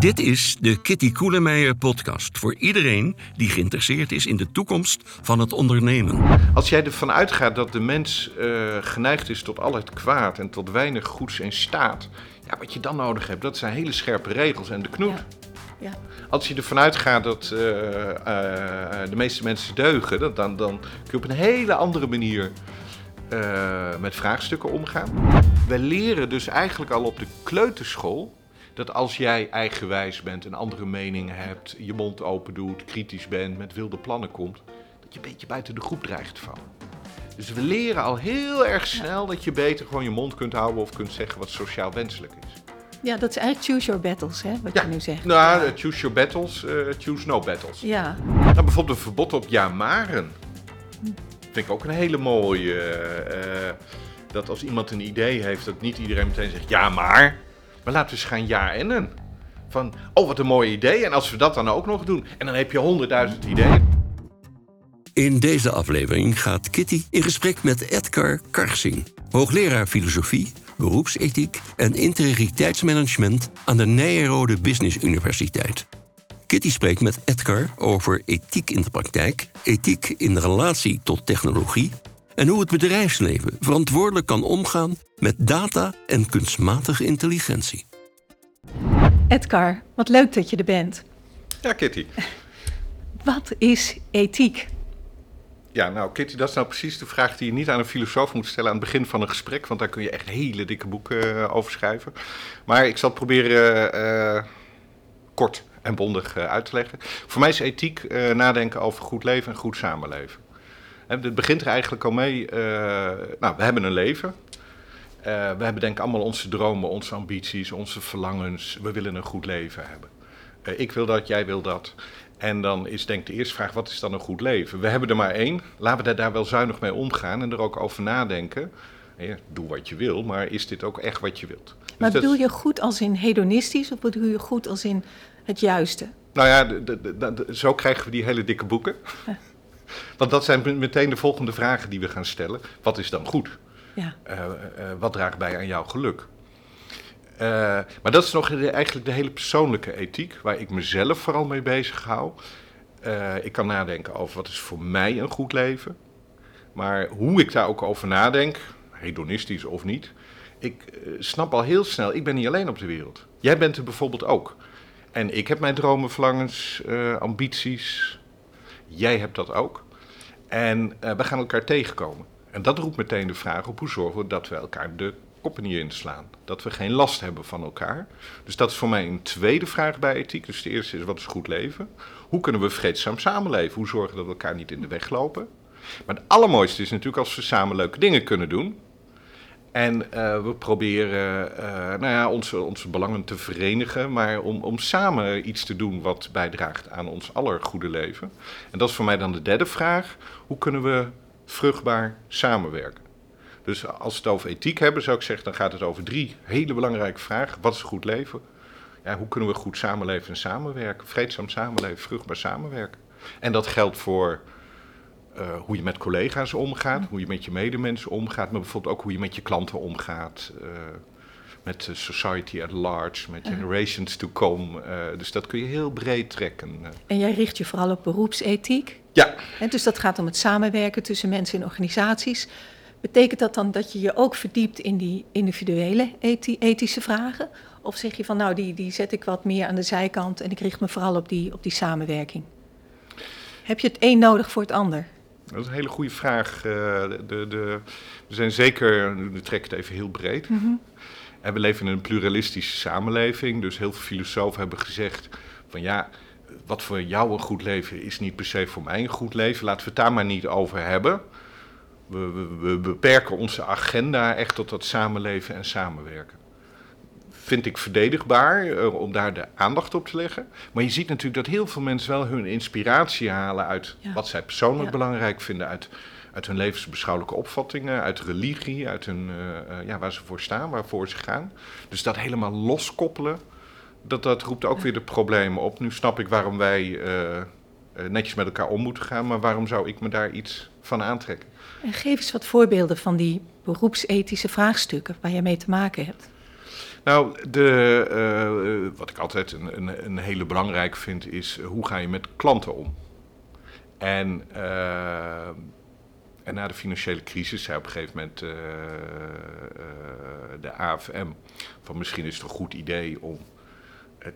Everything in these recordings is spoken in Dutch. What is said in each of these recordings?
Dit is de Kitty Koelemeijer podcast voor iedereen die geïnteresseerd is in de toekomst van het ondernemen. Als jij ervan uitgaat dat de mens uh, geneigd is tot al het kwaad en tot weinig goeds in staat, ja, wat je dan nodig hebt, dat zijn hele scherpe regels en de knoet. Ja. Ja. Als je ervan uitgaat dat uh, uh, de meeste mensen deugen, dat dan, dan kun je op een hele andere manier met vraagstukken omgaan. Wij leren dus eigenlijk al op de kleuterschool dat als jij eigenwijs bent, een andere mening hebt, je mond open doet, kritisch bent, met wilde plannen komt, dat je een beetje buiten de groep dreigt te vallen. Dus we leren al heel erg snel dat je beter gewoon je mond kunt houden of kunt zeggen wat sociaal wenselijk is. Ja, dat is eigenlijk choose your battles, hè, wat je nu zegt. Nou, ja. choose your battles, uh, choose no battles. Ja. Nou, bijvoorbeeld een verbod op ja-maren. Vind ik ook een hele mooie. Uh, dat als iemand een idee heeft, dat niet iedereen meteen zegt ja maar. Maar laten we eens gaan ja-ennen. Van, oh wat een mooi idee. En als we dat dan ook nog doen. En dan heb je honderdduizend ideeën. In deze aflevering gaat Kitty in gesprek met Edgar Karsing, hoogleraar filosofie, beroepsethiek en integriteitsmanagement aan de Nijrode Business Universiteit. Kitty spreekt met Edgar over ethiek in de praktijk, ethiek in relatie tot technologie en hoe het bedrijfsleven verantwoordelijk kan omgaan met data en kunstmatige intelligentie. Edgar, wat leuk dat je er bent. Ja, Kitty. Wat is ethiek? Ja, nou Kitty, dat is nou precies de vraag die je niet aan een filosoof moet stellen aan het begin van een gesprek, want daar kun je echt hele dikke boeken uh, over schrijven. Maar ik zal het proberen uh, kort en bondig uh, uit te leggen. Voor mij is ethiek nadenken over goed leven en goed samenleven. Het begint er eigenlijk al mee. nou, we hebben een leven. we hebben denk ik allemaal onze dromen, onze ambities, onze verlangens. We willen een goed leven hebben. ik wil dat, jij wil dat. En dan is denk ik de eerste vraag, wat is dan een goed leven? We hebben er maar één. Laten we daar wel zuinig mee omgaan en er ook over nadenken. Ja, doe wat je wil, maar is dit ook echt wat je wilt? Maar dus bedoel je goed als in hedonistisch of bedoel je goed als in het juiste? Nou ja, zo krijgen we die hele dikke boeken. Want dat zijn meteen de volgende vragen die we gaan stellen. Wat is dan goed? Ja. Uh, uh, wat draagt bij aan jouw geluk? Uh, maar dat is nog de, eigenlijk de hele persoonlijke ethiek, waar ik mezelf vooral mee bezig hou. Ik kan nadenken over wat is voor mij een goed leven. Maar hoe ik daar ook over nadenk, hedonistisch of niet, ik snap al heel snel, ik ben niet alleen op de wereld. Jij bent er bijvoorbeeld ook. En ik heb mijn dromen, verlangens, ambities. Jij hebt dat ook. En we gaan elkaar tegenkomen. En dat roept meteen de vraag op hoe zorgen we dat we elkaar de koppen niet inslaan. Dat we geen last hebben van elkaar. Dus dat is voor mij een tweede vraag bij ethiek. Dus de eerste is, wat is goed leven? Hoe kunnen we vreedzaam samenleven? Hoe zorgen dat we elkaar niet in de weg lopen? Maar het allermooiste is natuurlijk als we samen leuke dingen kunnen doen. En uh, we proberen uh, nou ja, onze, onze belangen te verenigen, maar om, om samen iets te doen wat bijdraagt aan ons aller goede leven. En dat is voor mij dan de derde vraag. Hoe kunnen we vruchtbaar samenwerken? Dus als we het over ethiek hebben, zou ik zeggen, dan gaat het over drie hele belangrijke vragen. Wat is goed leven? Ja, hoe kunnen we goed samenleven en samenwerken? Vreedzaam samenleven, vruchtbaar samenwerken. En dat geldt voor uh, hoe je met collega's omgaat, hoe je met je medemensen omgaat, maar bijvoorbeeld ook hoe je met je klanten omgaat. Uh, met de society at large, met generations to come. Uh, dus dat kun je heel breed trekken. En jij richt je vooral op beroepsethiek? Ja. En dus dat gaat om het samenwerken tussen mensen en organisaties. Betekent dat dan dat je je ook verdiept in die individuele ethische vragen? Of zeg je van nou, die, die zet ik wat meer aan de zijkant en ik richt me vooral op die, op die samenwerking? Heb je het een nodig voor het ander? Dat is een hele goede vraag. Uh, de, de, we zijn zeker, nu trek ik het even heel breed. Mm -hmm. En we leven in een pluralistische samenleving. Dus heel veel filosofen hebben gezegd van ja, wat voor jou een goed leven is niet per se voor mij een goed leven. Laten we het daar maar niet over hebben. We, we, we, beperken onze agenda echt tot dat samenleven en samenwerken. Vind ik verdedigbaar uh, om daar de aandacht op te leggen. Maar je ziet natuurlijk dat heel veel mensen wel hun inspiratie halen uit ja. wat zij persoonlijk ja. belangrijk vinden, uit, uit hun levensbeschouwelijke opvattingen, uit religie, uit hun, uh, uh, ja, waar ze voor staan, waarvoor ze gaan. Dus dat helemaal loskoppelen, dat, dat roept ook ja. weer de problemen op. Nu snap ik waarom wij netjes met elkaar om moeten gaan, maar waarom zou ik me daar iets van aantrekken? En geef eens wat voorbeelden van die beroepsethische vraagstukken waar je mee te maken hebt. Nou, de, uh, wat ik altijd een, een, een, hele belangrijk vind is hoe ga je met klanten om? En, uh, en na de financiële crisis zei op een gegeven moment de AFM van misschien is het een goed idee om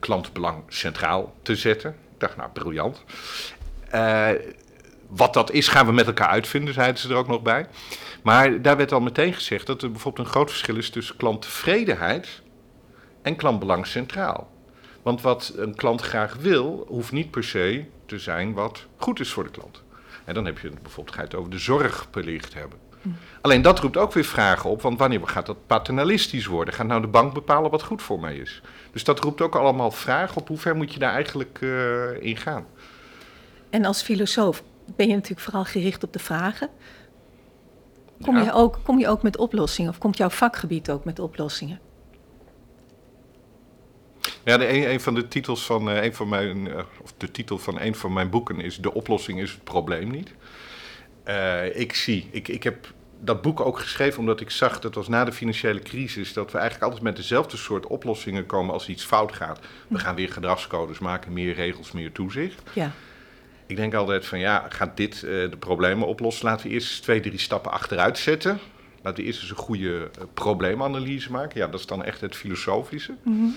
klantbelang centraal te zetten. Ik dacht, nou, briljant. wat dat is, gaan we met elkaar uitvinden, zeiden ze er ook nog bij. Maar daar werd al meteen gezegd dat er bijvoorbeeld een groot verschil is tussen klanttevredenheid en klantbelang centraal. Want wat een klant graag wil, hoeft niet per se te zijn wat goed is voor de klant. En dan heb je het bijvoorbeeld gaat over de zorgplicht hebben. Hm. Alleen dat roept ook weer vragen op, want wanneer gaat dat paternalistisch worden? Gaat nou de bank bepalen wat goed voor mij is? Dus dat roept ook allemaal vragen op hoe ver moet je daar eigenlijk uh, in gaan? En als filosoof ben je natuurlijk vooral gericht op de vragen. Kom, je ook, kom je ook met oplossingen of komt jouw vakgebied ook met oplossingen? Ja, de, een, van de titels van uh, een van mijn, uh, of de titel van een van mijn boeken is De oplossing is het probleem niet. Uh, ik zie, ik, ik heb dat boek ook geschreven omdat ik zag, dat was na de financiële crisis, dat we eigenlijk altijd met dezelfde soort oplossingen komen als iets fout gaat. We gaan weer gedragscodes maken, meer regels, meer toezicht. Ja. Ik denk altijd van ja, gaat dit de problemen oplossen? Laten we eerst twee, drie stappen achteruit zetten. Laten we eerst eens een goede probleemanalyse maken. Ja, dat is dan echt het filosofische. Mm -hmm.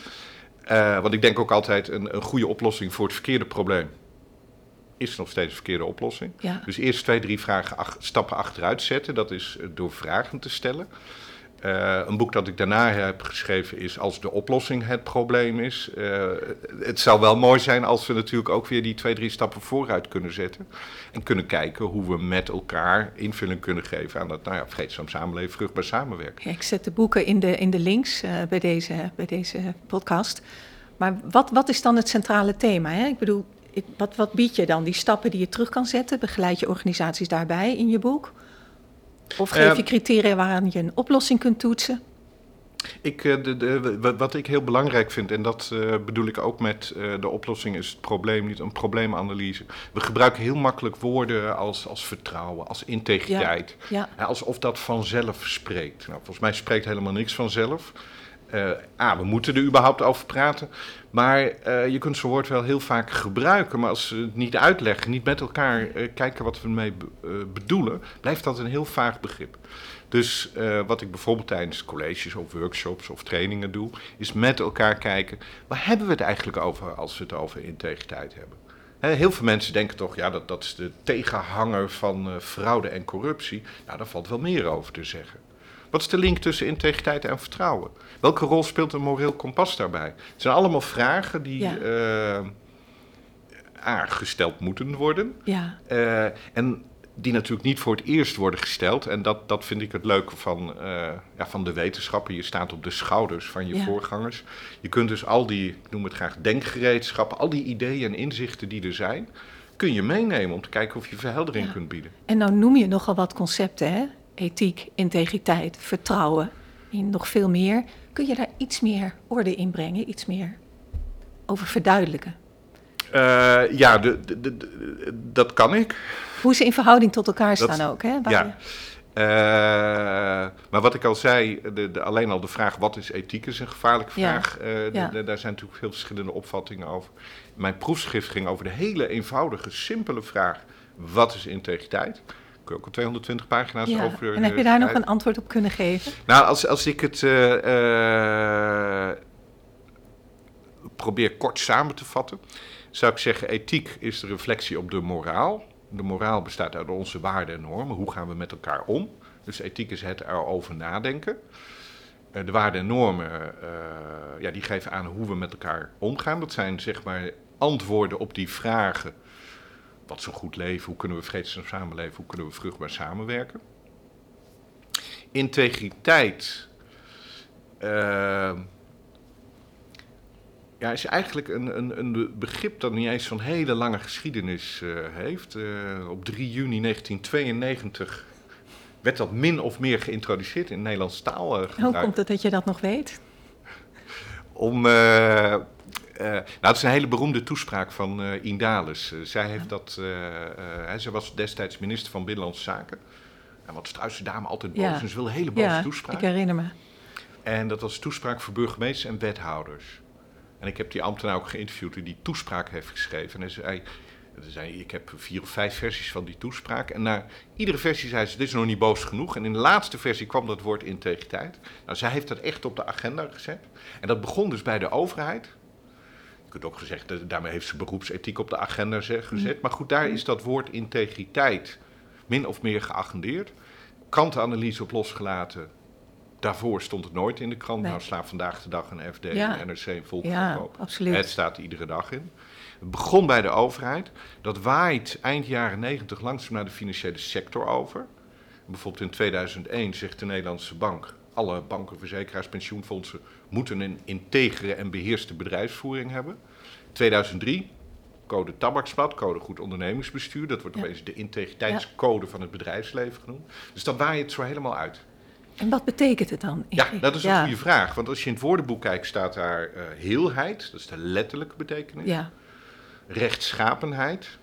Uh, want ik denk ook altijd een, een goede oplossing voor het verkeerde probleem is nog steeds een verkeerde oplossing. Ja. Dus eerst twee, drie vragen, ach, stappen achteruit zetten. Dat is eh, door vragen te stellen. Uh, een boek dat ik daarna heb geschreven is Als de oplossing het probleem is. Uh, het zou wel mooi zijn als we natuurlijk ook weer die twee, drie stappen vooruit kunnen zetten. En kunnen kijken hoe we met elkaar invulling kunnen geven aan dat nou ja, vreedzaam samenleven, vruchtbaar samenwerken. Ik zet de boeken in de, in de links uh, bij, deze, bij deze podcast. Maar wat, wat is dan het centrale thema? Hè? Ik bedoel, ik, wat, wat bied je dan? Die stappen die je terug kan zetten, begeleid je organisaties daarbij in je boek? Of geef je criteria waaraan je een oplossing kunt toetsen? Ik, eh, de, de, wat ik heel belangrijk vind, en dat uh, bedoel ik ook met uh, de oplossing is het probleem niet een probleemanalyse. We gebruiken heel makkelijk woorden als, als vertrouwen, als integriteit. Ja, ja. Alsof dat vanzelf spreekt. Nou, volgens mij spreekt helemaal niks vanzelf. Uh, ah, we moeten er überhaupt over praten. Maar uh, je kunt zo'n woord wel heel vaak gebruiken. Maar als we het niet uitleggen, niet met elkaar uh, kijken wat we ermee bedoelen, blijft dat een heel vaag begrip. Dus wat ik bijvoorbeeld tijdens colleges of workshops of trainingen doe, is met elkaar kijken, waar hebben we het eigenlijk over als we het over integriteit hebben? Heel veel mensen denken toch, ja, dat, dat is de tegenhanger van fraude en corruptie. Nou, daar valt wel meer over te zeggen. Wat is de link tussen integriteit en vertrouwen? Welke rol speelt een moreel kompas daarbij? Het zijn allemaal vragen die ja. uh, gesteld moeten worden. Ja. Uh, en die natuurlijk niet voor het eerst worden gesteld. En dat, dat vind ik het leuke van, uh, ja, van de wetenschappen. Je staat op de schouders van je ja. voorgangers. Je kunt dus al die, ik noem het graag denkgereedschappen, al die ideeën en inzichten die er zijn, kun je meenemen om te kijken of je verheldering ja. kunt bieden. En nou noem je nogal wat concepten, hè? Ethiek, integriteit, vertrouwen, en nog veel meer. Kun je daar iets meer orde in brengen, iets meer over verduidelijken? Uh, ja, de, de, de, dat kan ik. Hoe ze in verhouding tot elkaar staan ook, hè? ja. Je... Uh, maar wat ik al zei, de, alleen al de vraag wat is ethiek is een gevaarlijke vraag. Ja. Uh, ja. daar zijn natuurlijk veel verschillende opvattingen over. Mijn proefschrift ging over de hele eenvoudige, simpele vraag: wat is integriteit? Ook al 220 pagina's ja. over. En heb je daar nog een antwoord op kunnen geven? Nou, als, als ik het uh, uh, probeer kort samen te vatten, zou ik zeggen: ethiek is de reflectie op de moraal. De moraal bestaat uit onze waarden en normen. Hoe gaan we met elkaar om? Dus ethiek is het erover nadenken. Uh, de waarden en normen, ja, die geven aan hoe we met elkaar omgaan. Dat zijn zeg maar antwoorden op die vragen wat is een goed leven, hoe kunnen we vreedzaam samenleven, hoe kunnen we vruchtbaar samenwerken. Integriteit uh, ja, is eigenlijk een, een, een begrip dat niet eens van hele lange geschiedenis uh, heeft. Uh, op 3 juni 1992 werd dat min of meer geïntroduceerd in Nederlands taal. Hoe komt het dat je dat nog weet? Om uh, nou, het is een hele beroemde toespraak van uh, Indales. Uh, zij heeft dat, ze was destijds minister van Binnenlandse Zaken. En wat Struisse dame altijd boos, ja. ze wil een hele boze ja, toespraak. ik herinner me. En dat was toespraak voor burgemeesters en wethouders. En ik heb die ambtenaar ook geïnterviewd die die toespraak heeft geschreven. En hij zei, hij zei, ik heb vier of vijf versies van die toespraak. En na iedere versie zei ze, dit is nog niet boos genoeg. En in de laatste versie kwam dat woord integriteit. Nou, zij heeft dat echt op de agenda gezet. En dat begon dus bij de overheid. Kunt ook gezegd, daarmee heeft ze beroepsethiek op de agenda gezet. Maar goed, daar is dat woord integriteit min of meer geagendeerd. Krantenanalyse op losgelaten. Daarvoor stond het nooit in de krant. Nee. Nou, sla vandaag de dag een FD, Ja. een NRC, een Ja, Volkskrant. absoluut. Het staat er iedere dag in. Het begon bij de overheid. Dat waait eind jaren 90 langzaam naar de financiële sector over. Bijvoorbeeld in 2001 zegt de Nederlandse bank... alle banken, verzekeraars, pensioenfondsen... moeten een integere en beheerste bedrijfsvoering hebben. 2003, code tabaksblad, code goed ondernemingsbestuur. Dat wordt Ja. opeens de integriteitscode van het bedrijfsleven genoemd. Dus dan waait het zo helemaal uit. En wat betekent het dan? Ja, dat is een Ja. goede vraag. Want als je in het woordenboek kijkt, staat daar eh, heelheid. Dat is de letterlijke betekenis Ja, rechtschapenheid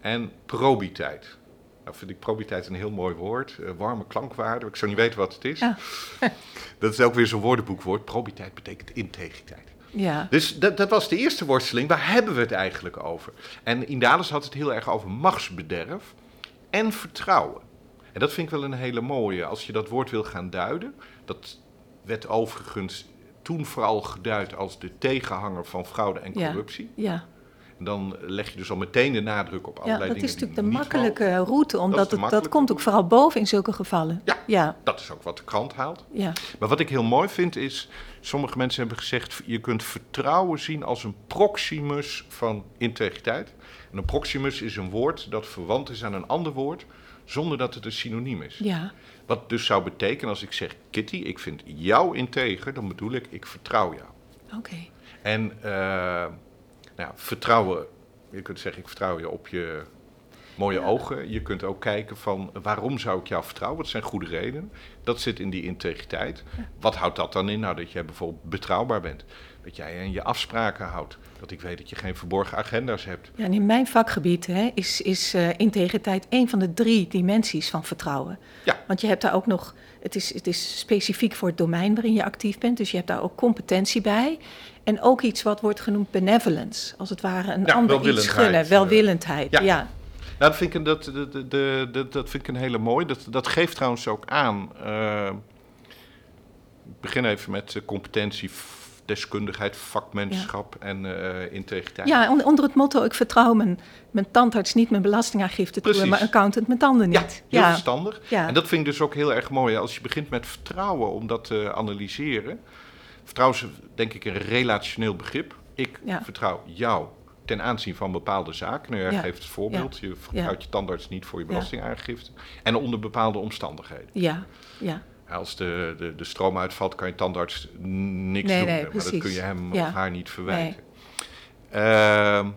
en probiteit. Nou vind ik probiteit een heel mooi woord, eh, warme klankwaarde. Ik zou niet weten wat het is. Ja. dat is ook weer zo'n woordenboekwoord. Probiteit betekent integriteit. ja. Dus dat, dat was de eerste worsteling. Waar hebben we het eigenlijk over? En Indales had het heel erg over machtsbederf en vertrouwen. En dat vind ik wel een hele mooie. Als je dat woord wil gaan duiden, dat werd overigens toen vooral geduid als de tegenhanger van fraude en Ja. corruptie. ja. En dan leg je dus al meteen de nadruk op ja allerlei dat dingen is natuurlijk de makkelijke route, omdat de het, dat komt ook vooral boven in zulke gevallen. Ja. ja, Dat is ook wat de krant haalt. ja. Maar wat ik heel mooi vind is, sommige mensen hebben gezegd, je kunt vertrouwen zien als een proximus van integriteit. En een proximus is een woord dat verwant is aan een ander woord, zonder dat het een synoniem is. ja. Wat dus zou betekenen als ik zeg, Kitty, ik vind jou integer, dan bedoel ik, ik vertrouw jou. Oké. En eh, nou, ja, vertrouwen, je kunt zeggen, ik vertrouw je op je mooie Ja. ogen. Je kunt ook kijken van, waarom zou ik jou vertrouwen? Dat zijn goede redenen. Dat zit in die integriteit. Wat houdt dat dan in? Nou, dat jij bijvoorbeeld betrouwbaar bent. Dat jij aan je afspraken houdt. Dat ik weet dat je geen verborgen agenda's hebt. Ja, en in mijn vakgebied hè, is, is eh, integriteit een van de drie dimensies van vertrouwen. Ja. Want je hebt daar ook nog, het is, het is specifiek voor het domein waarin je actief bent, dus je hebt daar ook competentie bij. En ook iets wat wordt genoemd benevolence, als het ware een Ja, ander iets gunnen, welwillendheid. ja. Ja. Dat vind ik, een- dat, dat, dat, dat, dat vind ik een hele mooi. Dat, dat geeft trouwens ook aan. eh, ik begin even met eh, competentie, deskundigheid, vakmanschap en eh, integriteit. Ja, on- onder het motto: ik vertrouw mijn, mijn tandarts niet mijn belastingaangifte toe en Precies. mijn accountant mijn tanden Ja, niet. heel verstandig. Ja. En dat vind ik dus ook heel erg mooi. Als je begint met vertrouwen om dat te analyseren. Vertrouwen is denk ik een relationeel begrip. Ik Ja. vertrouw jou ten aanzien van bepaalde zaken. Nou, jij Ja. geeft het voorbeeld. Je vertrouwt je tandarts niet voor je belastingaangifte. En onder bepaalde omstandigheden. Ja, ja. Als de, de, de stroom uitvalt, kan je tandarts niks Nee, doen. nee, maar dat kun je hem of haar niet verwijten. Ehm,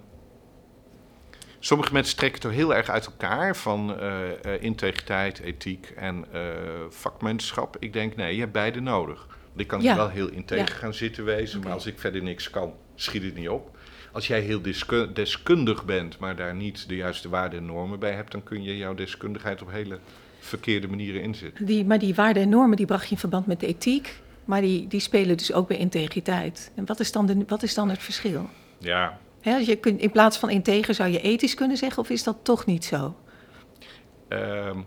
sommige mensen trekken het er heel erg uit elkaar van eh, eh, integriteit, ethiek en eh, vakmanschap. Ik denk, nee, je hebt beide nodig. Ik kan Ja. wel heel integer Ja. gaan zitten wezen, maar als ik verder niks kan, schiet het niet op. Als jij heel desku- deskundig bent, maar daar niet de juiste waarden en normen bij hebt, dan kun je jouw deskundigheid op hele verkeerde manieren inzetten. Die, maar die waarden en normen die bracht je in verband met de ethiek, maar die, die spelen dus ook bij integriteit. En wat is dan, de, wat is dan het verschil? Ja, als je kunt, in plaats van integer zou je ethisch kunnen zeggen, of is dat toch niet zo? Ehm,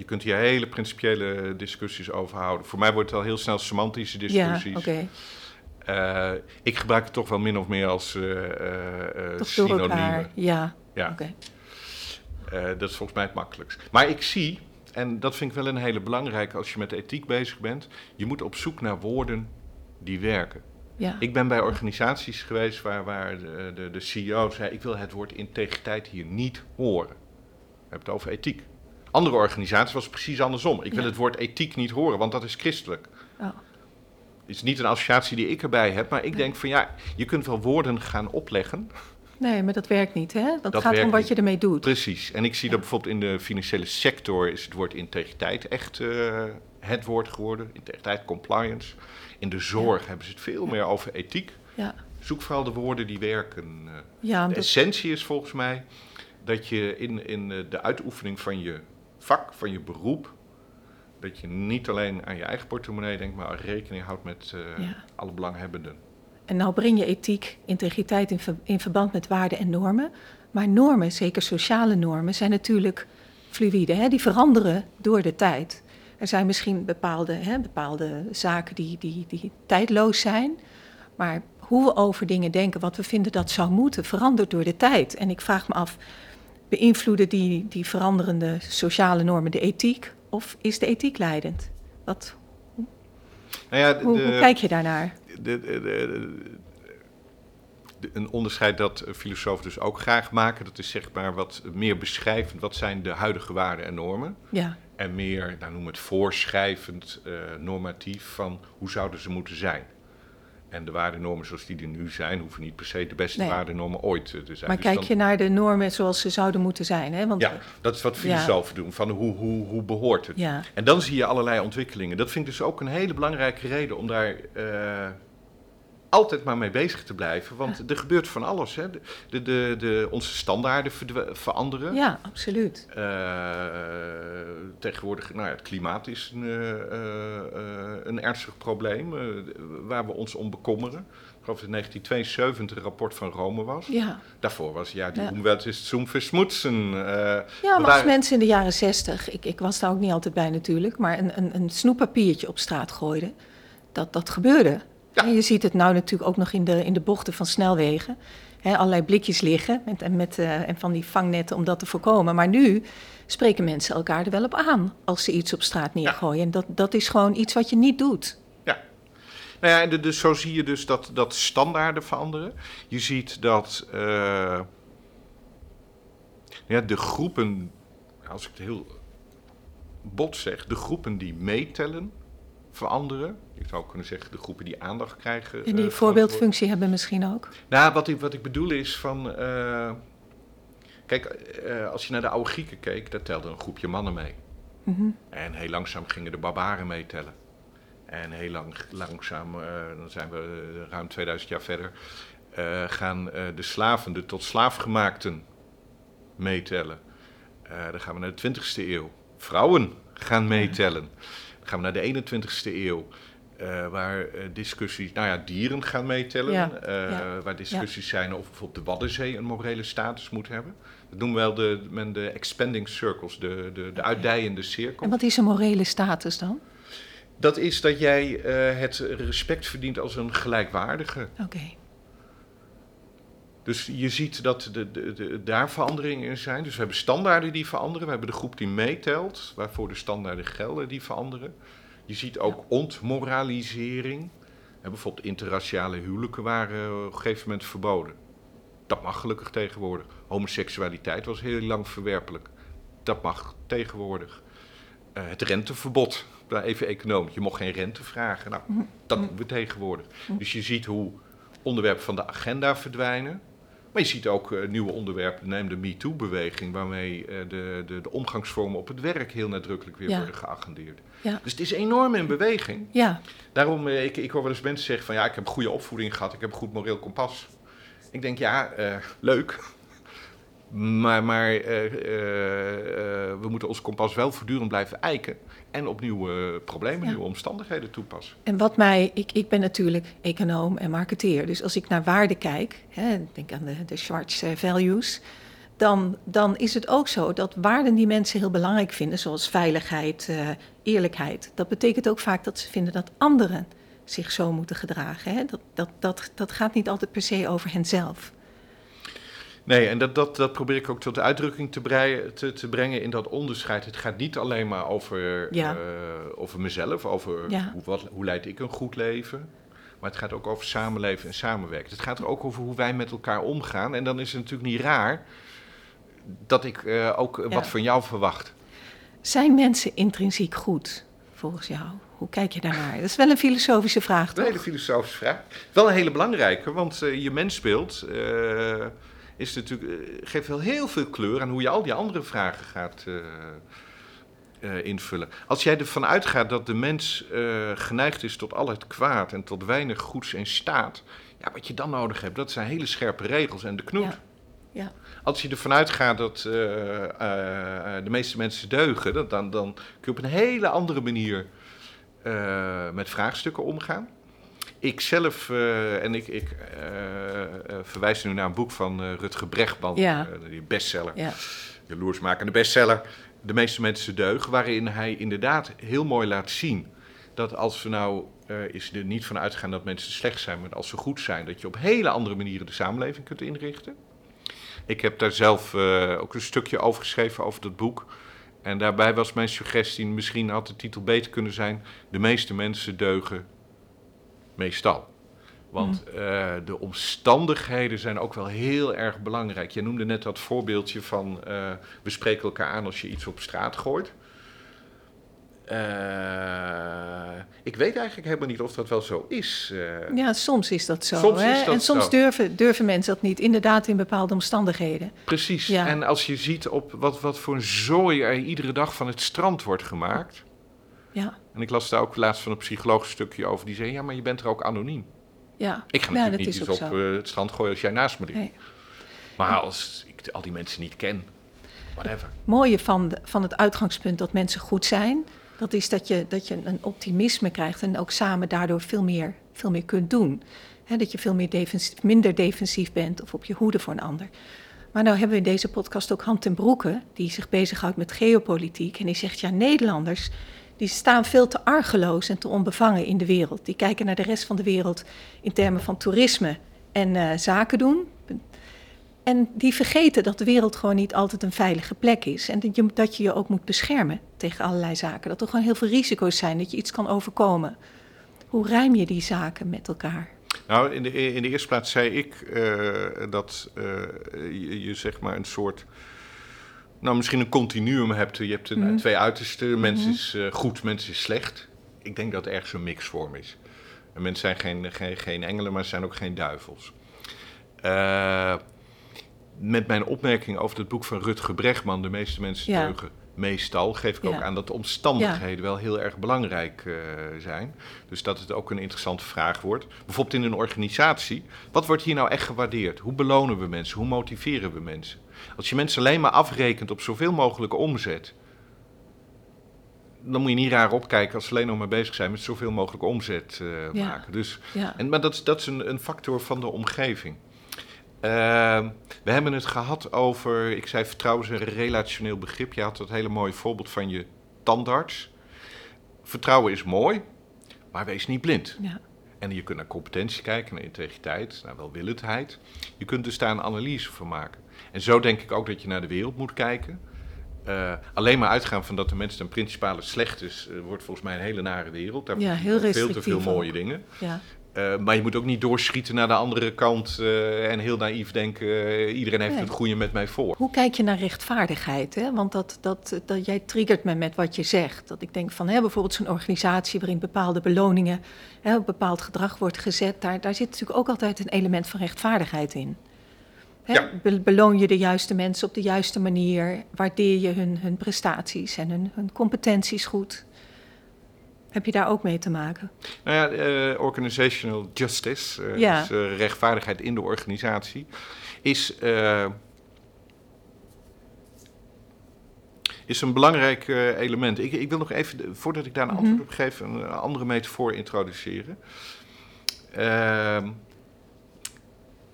je kunt hier hele principiële discussies over houden. Voor mij wordt het al heel snel semantische discussies. Ja, oké. Eh, ik gebruik het toch wel min of meer als eh eh, eh, synoniemen. Ja, Ja, oké. dat is volgens mij het makkelijkst. Maar ik zie, en dat vind ik wel een hele belangrijke als je met ethiek bezig bent, je moet op zoek naar woorden die werken. Ja. Ik ben bij organisaties geweest waar, waar de, de, de CEO zei: Ik wil het woord integriteit hier niet horen. We hebben het over ethiek. Andere organisaties was het precies andersom. Ik wil Ja. het woord ethiek niet horen, want dat is christelijk. Oh, Het is niet een associatie die ik erbij heb, maar ik denk van ja, je kunt wel woorden gaan opleggen. nee, maar dat werkt niet, hè? Dat, Dat gaat om wat niet. je ermee doet. Precies. En ik zie Ja. dat bijvoorbeeld in de financiële sector is het woord integriteit echt eh, het woord geworden. Integriteit, compliance. In de zorg hebben ze het veel meer over ethiek. Ja, Zoek vooral de woorden die werken. De essentie is volgens mij dat je in, in eh, de uitoefening van je vak, van je beroep, Dat je niet alleen aan je eigen portemonnee denkt, maar rekening houdt met uh, Ja. alle belanghebbenden. En nou breng je ethiek, integriteit in, ver- in verband met waarden en normen. Maar normen, zeker sociale normen, zijn natuurlijk fluïde. Hè? Die veranderen door de tijd. Er zijn misschien bepaalde, hè, bepaalde zaken die, die, die tijdloos zijn. Maar hoe we over dingen denken, wat we vinden dat zou moeten, verandert door de tijd. En ik vraag me af, beïnvloeden die, die veranderende sociale normen de ethiek? Of is de ethiek leidend? Wat, Nou ja, de- hoe, kijk je daarnaar? de, de, een onderscheid dat filosofen dus ook graag maken, dat is zeg maar wat meer beschrijvend, wat zijn de huidige waarden en normen. Ja, En meer, nou noem het voorschrijvend, eh, normatief van hoe zouden ze moeten zijn. En de waardenormen zoals die er nu zijn, hoeven niet per se de beste Nee. waardenormen ooit eh, te zijn. maar Dus kijk dan- je naar de normen zoals ze zouden moeten zijn? Hè? Want, Ja, dat is wat filosofen doen, van hoe, hoe, hoe behoort het. ja. En dan zie je allerlei ontwikkelingen. Dat vind ik dus ook een hele belangrijke reden om daar eh, altijd maar mee bezig te blijven. Want er gebeurt van alles. Hè. De, de, de, onze standaarden veranderen. ja, absoluut. Eh, tegenwoordig, nou ja, het klimaat is een, eh, eh, een ernstig probleem waar we ons om bekommeren. Ik geloof dat het 1972 een rapport van Rome was. Ja. Daarvoor was ja, die Ja. Is zum Verschmutzen. eh, Ja, maar als mensen in de jaren zestig, ik, ik was daar ook niet altijd bij natuurlijk, maar een, een, een snoeppapiertje op straat gooiden, dat, dat gebeurde. Ja. En je ziet het nou natuurlijk ook nog in de, in de bochten van snelwegen. Hè, allerlei blikjes liggen met, en, met, eh, en van die vangnetten om dat te voorkomen. Maar nu spreken mensen elkaar er wel op aan als ze iets op straat neergooien. En dat, dat is gewoon iets wat je niet doet. Ja. Nou ja, en dus zo zie je dus dat, dat standaarden veranderen. Je ziet dat eh, ja, de groepen, als ik het heel bot zeg, de groepen die meetellen veranderen. Ik zou kunnen zeggen de groepen die aandacht krijgen. En eh, die veranderen. voorbeeldfunctie hebben misschien ook. Nou, wat ik, wat ik bedoel is van. eh, kijk, eh, als je naar de oude Grieken keek, daar telde een groepje mannen mee. Mhm. En heel langzaam gingen de barbaren meetellen. En heel lang, langzaam, eh, dan zijn we eh, ruim 2000 jaar verder, eh, gaan eh, de slaven, de tot slaafgemaakten, meetellen. Eh, dan gaan we naar de 20ste eeuw. Vrouwen gaan meetellen. Dan gaan we naar de 21ste eeuw. Eh, waar eh, discussies, nou ja, dieren gaan meetellen. Ja, eh, ja, waar discussies zijn of bijvoorbeeld de Waddenzee een morele status moet hebben. Dat noemen we wel de, men de expanding circles, de, de, de uitdijende cirkel. En wat is een morele status dan? Dat is dat jij het respect verdient als een gelijkwaardige. Oké. Dus je ziet dat de, de, de, daar veranderingen in zijn. Dus we hebben standaarden die veranderen. We hebben de groep die meetelt, waarvoor de standaarden gelden, die veranderen. Je ziet ook ontmoralisering. En bijvoorbeeld interraciale huwelijken waren op een gegeven moment verboden. Dat mag gelukkig tegenwoordig. Homoseksualiteit was heel lang verwerpelijk. Dat mag tegenwoordig. Eh, het renteverbod, even economisch. Je mocht geen rente vragen. Nou, dat doen we tegenwoordig. Dus je ziet hoe onderwerpen van de agenda verdwijnen. Maar je ziet ook eh, nieuwe onderwerpen, neem de MeToo-beweging, waarmee eh, de, de, de omgangsvormen op het werk heel nadrukkelijk weer Ja. worden geagendeerd. Ja. Dus het is enorm in beweging. Ja, Daarom, eh, ik, ik hoor wel eens mensen zeggen van ja, ik heb goede opvoeding gehad, ik heb een goed moreel kompas. Ik denk ja, leuk. Maar, maar eh, eh, eh, we moeten ons kompas wel voortdurend blijven eiken. En op nieuwe problemen, Ja. nieuwe omstandigheden toepassen. En wat mij, ik, ik ben natuurlijk econoom en marketeer, dus als ik naar waarde kijk, hè, denk aan de, de Schwartz values, dan, dan is het ook zo dat waarden die mensen heel belangrijk vinden, zoals veiligheid, eerlijkheid, dat betekent ook vaak dat ze vinden dat anderen zich zo moeten gedragen. Hè? Dat, dat, dat, dat gaat niet altijd per se over henzelf. Nee, en dat, dat, dat probeer ik ook tot uitdrukking te, breien, te, te brengen in dat onderscheid. Het gaat niet alleen maar over, Ja. eh, over mezelf, over Ja. hoe, wat, hoe leid ik een goed leven. Maar het gaat ook over samenleven en samenwerken. Het gaat er ook over hoe wij met elkaar omgaan. En dan is het natuurlijk niet raar dat ik eh, ook Ja. wat van jou verwacht. Zijn mensen intrinsiek goed, volgens jou? Hoe kijk je daarnaar? Dat is wel een filosofische vraag, Een toch? hele filosofische vraag. Wel een hele belangrijke, want eh, je mensbeeld eh, is natuurlijk, eh, geeft wel heel veel kleur aan hoe je al die andere vragen gaat eh, eh, invullen. Als jij ervan uitgaat dat de mens geneigd is tot al het kwaad en tot weinig goeds in staat, ja, wat je dan nodig hebt, dat zijn hele scherpe regels en de knoet. Ja. Ja. Als je ervan uitgaat dat de meeste mensen deugen, dan, dan, dan kun je op een hele andere manier met vraagstukken omgaan. Ik zelf, eh, en ik, ik eh, eh, verwijs nu naar een boek van Rutger Brechtman, Ja. die bestseller, Ja. jaloersmakende bestseller, De meeste mensen deugen, waarin hij inderdaad heel mooi laat zien dat als we nou, is er niet van uitgaan dat mensen slecht zijn, maar als ze goed zijn, dat je op hele andere manieren de samenleving kunt inrichten. Ik heb daar zelf ook een stukje over geschreven over dat boek. En daarbij was mijn suggestie, misschien had de titel beter kunnen zijn, De meeste mensen deugen meestal. Want eh, de omstandigheden zijn ook wel heel erg belangrijk. Je noemde net dat voorbeeldje van eh, we spreken elkaar aan als je iets op straat gooit. Eh, ik weet eigenlijk helemaal niet of dat wel zo is. ja, soms is dat zo. Soms hè? is dat en soms zo. Durven, durven mensen dat niet, inderdaad in bepaalde omstandigheden. Precies. Ja. En als je ziet op wat, wat voor een zooi er iedere dag van het strand wordt gemaakt. Ja, En ik las daar ook laatst van een psycholoog een stukje over. Die zei, ja, maar je bent er ook anoniem. ja. Ik ga natuurlijk niet ook op zo. eh, het strand gooien als jij naast me ligt. Nee. Maar als ik al die mensen niet ken, whatever. mooie van, de- van het uitgangspunt dat mensen goed zijn, dat is dat je, dat je een optimisme krijgt en ook samen daardoor veel meer, veel meer kunt doen. Hè, dat je veel meer defensief, minder defensief bent of op je hoede voor een ander. Maar nou hebben we in deze podcast ook Hand ten Broeke, die zich bezighoudt met geopolitiek. En die zegt, ja, Nederlanders, die staan veel te argeloos en te onbevangen in de wereld. Die kijken naar de rest van de wereld in termen van toerisme en eh, zaken doen. En die vergeten dat de wereld gewoon niet altijd een veilige plek is. En dat je, dat je je ook moet beschermen tegen allerlei zaken. Dat er gewoon heel veel risico's zijn, dat je iets kan overkomen. Hoe rijm je die zaken met elkaar? Nou, in de, in de eerste plaats zei ik eh, dat eh, je zeg maar een soort... Nou, misschien een continuum hebt. Je hebt een, twee uitersten. Mens is eh, goed, mens is slecht. Ik denk dat er ergens een mixvorm is. En mensen zijn geen, geen, geen engelen, maar ze zijn ook geen duivels. Eh, met mijn opmerking over het boek van Rutger Bregman, De meeste mensen Ja. deugen meestal, geef ik ook aan dat de omstandigheden wel heel erg belangrijk eh, zijn. Dus dat het ook een interessante vraag wordt. Bijvoorbeeld in een organisatie, wat wordt hier nou echt gewaardeerd? Hoe belonen we mensen? Hoe motiveren we mensen? Als je mensen alleen maar afrekent op zoveel mogelijke omzet, dan moet je niet raar opkijken als ze alleen nog maar bezig zijn met zoveel mogelijk omzet eh, Ja. maken. Dus Ja, en, maar dat, is- dat is een, een factor van de omgeving. Ehm, we hebben het gehad over, ik zei vertrouwen is een relationeel begrip. Je had dat hele mooie voorbeeld van je tandarts. Vertrouwen is mooi, maar wees niet blind. ja, En je kunt naar competentie kijken, naar integriteit, naar welwillendheid. Je kunt dus daar een analyse van maken. En zo denk ik ook dat je naar de wereld moet kijken. Eh, alleen maar uitgaan van dat de mens ten principale slecht is, eh, wordt volgens mij een hele nare wereld. Daar Ja, heel veel te veel mooie ook. dingen. ja. Eh, maar je moet ook niet doorschieten naar de andere kant en heel naïef denken: iedereen heeft Nee. het goede met mij voor. Hoe kijk je naar rechtvaardigheid? Hè? Want dat, dat, dat, jij triggert me met wat je zegt. Dat ik denk van hè, bijvoorbeeld zo'n organisatie waarin bepaalde beloningen, hè, op bepaald gedrag wordt gezet, daar, daar zit natuurlijk ook altijd een element van rechtvaardigheid in. Hè, Ja. be- Beloon je de juiste mensen op de juiste manier? Waardeer je hun, hun prestaties en hun, hun competenties goed? Heb je daar ook mee te maken? Nou ja, eh, organizational justice, eh, Ja. dus eh, rechtvaardigheid in de organisatie, is, is een belangrijk element. Ik, ik wil nog even, voordat ik daar een Mhm. antwoord op geef, een andere metafoor introduceren. Ehm,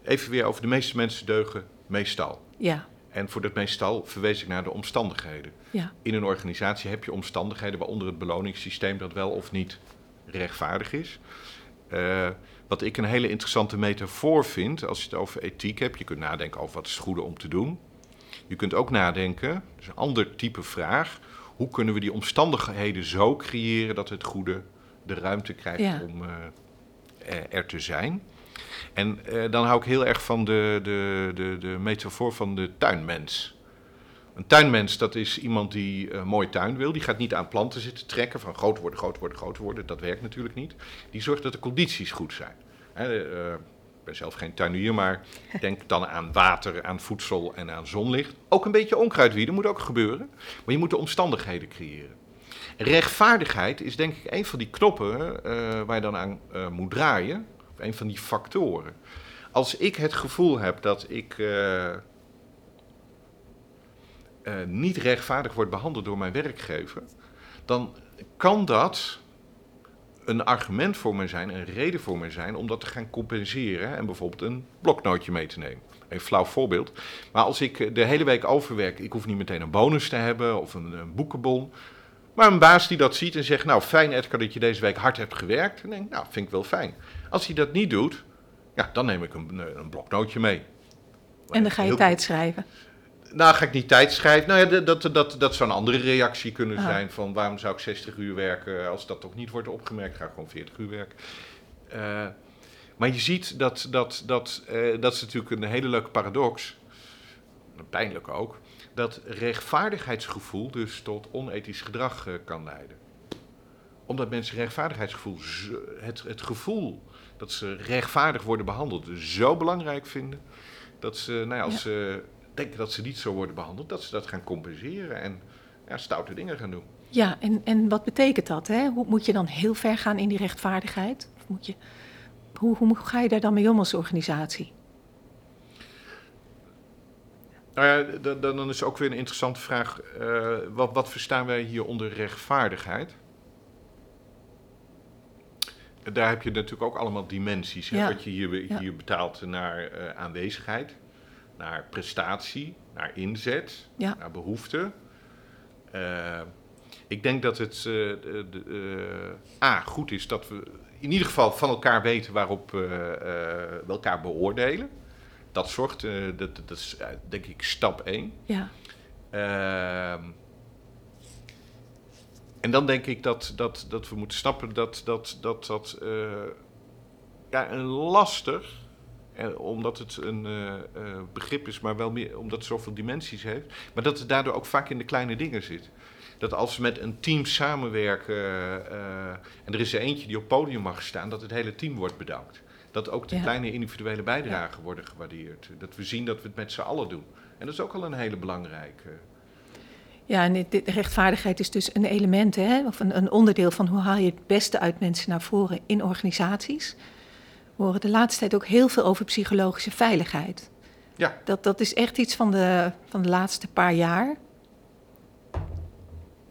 even weer over de meeste mensen deugen meestal. Ja, En voor dat meestal verwees ik naar de omstandigheden. ja, In een organisatie heb je omstandigheden waaronder het beloningssysteem dat wel of niet rechtvaardig is. Eh, wat ik een hele interessante metafoor vind, als je het over ethiek hebt, je kunt nadenken over wat is het goede om te doen. Je kunt ook nadenken, dat is een ander type vraag, hoe kunnen we die omstandigheden zo creëren dat het goede de ruimte krijgt Ja. om eh, er te zijn. En eh, dan hou ik heel erg van de, de, de, de metafoor van de tuinmens. Een tuinmens, dat is iemand die een mooie tuin wil. Die gaat niet aan planten zitten trekken van groot worden, groot worden, groot worden. Dat werkt natuurlijk niet. Die zorgt dat de condities goed zijn. Eh, ik ben zelf geen tuinier, maar denk dan aan water, aan voedsel en aan zonlicht. Ook een beetje onkruidwieden moet ook gebeuren. Maar je moet de omstandigheden creëren. Rechtvaardigheid is denk ik een van die knoppen eh, waar je dan aan eh, moet draaien. Een van die factoren. Als ik het gevoel heb dat ik eh, eh, niet rechtvaardig word behandeld door mijn werkgever, dan kan dat een argument voor mij zijn, een reden voor mij zijn om dat te gaan compenseren en bijvoorbeeld een bloknootje mee te nemen. Een flauw voorbeeld. Maar als ik de hele week overwerk, ik hoef niet meteen een bonus te hebben of een, een boekenbon. Maar een baas die dat ziet en zegt, nou fijn Edgar dat je deze week hard hebt gewerkt. Dan denk ik, nou vind ik wel fijn. Als hij dat niet doet, ja, dan neem ik een, een bloknootje mee. En dan ga je tijd schrijven. Nou, ga ik niet tijd schrijven. Nou ja, dat, dat, dat zou een andere reactie kunnen zijn. Van waarom zou ik 60 uur werken als dat toch niet wordt opgemerkt? Ga ik gewoon 40 uur werken. Uh, maar je ziet dat, dat, dat, uh, dat is natuurlijk een hele leuke paradox. Pijnlijk ook. Dat rechtvaardigheidsgevoel dus tot onethisch gedrag uh, kan leiden. Omdat mensen rechtvaardigheidsgevoel, het, het gevoel dat ze rechtvaardig worden behandeld, zo belangrijk vinden. Dat ze, nou ja, als ja. ze denken dat ze niet zo worden behandeld, dat ze dat gaan compenseren en ja, stoute dingen gaan doen. Ja, en, en wat betekent dat? Hè? Hoe, moet je dan heel ver gaan in die rechtvaardigheid? Of moet je, hoe, hoe ga je daar dan mee om als organisatie? Nou ja, dan, dan is ook weer een interessante vraag. Uh, wat, wat verstaan wij hier onder rechtvaardigheid? Daar heb je natuurlijk ook allemaal dimensies. Ja. Wat je hier, betaalt naar uh, aanwezigheid naar prestatie, naar inzet, ja. naar behoefte. Uh, ik denk dat het uh, de, A, goed is dat we in ieder geval van elkaar weten waarop we elkaar beoordelen. Dat zorgt, dat, dat is denk ik stap 1. Ja. En dan denk ik dat, dat, dat we moeten snappen dat dat, dat, dat ja, een lastig en omdat het een uh, uh, begrip is, maar wel meer omdat het zoveel dimensies heeft. Maar dat het daardoor ook vaak in de kleine dingen zit. Dat als we met een team samenwerken en er is er eentje die op podium mag staan, dat het hele team wordt bedankt. Dat ook de ja. kleine individuele bijdragen ja. worden gewaardeerd. Dat we zien dat we het met z'n allen doen. En dat is ook al een hele belangrijke. Ja, en de rechtvaardigheid is dus een element, hè, of een, een onderdeel van hoe haal je het beste uit mensen naar voren in organisaties. We horen de laatste tijd ook heel veel over psychologische veiligheid. Ja. Dat, dat is echt iets van de, van de laatste paar jaar.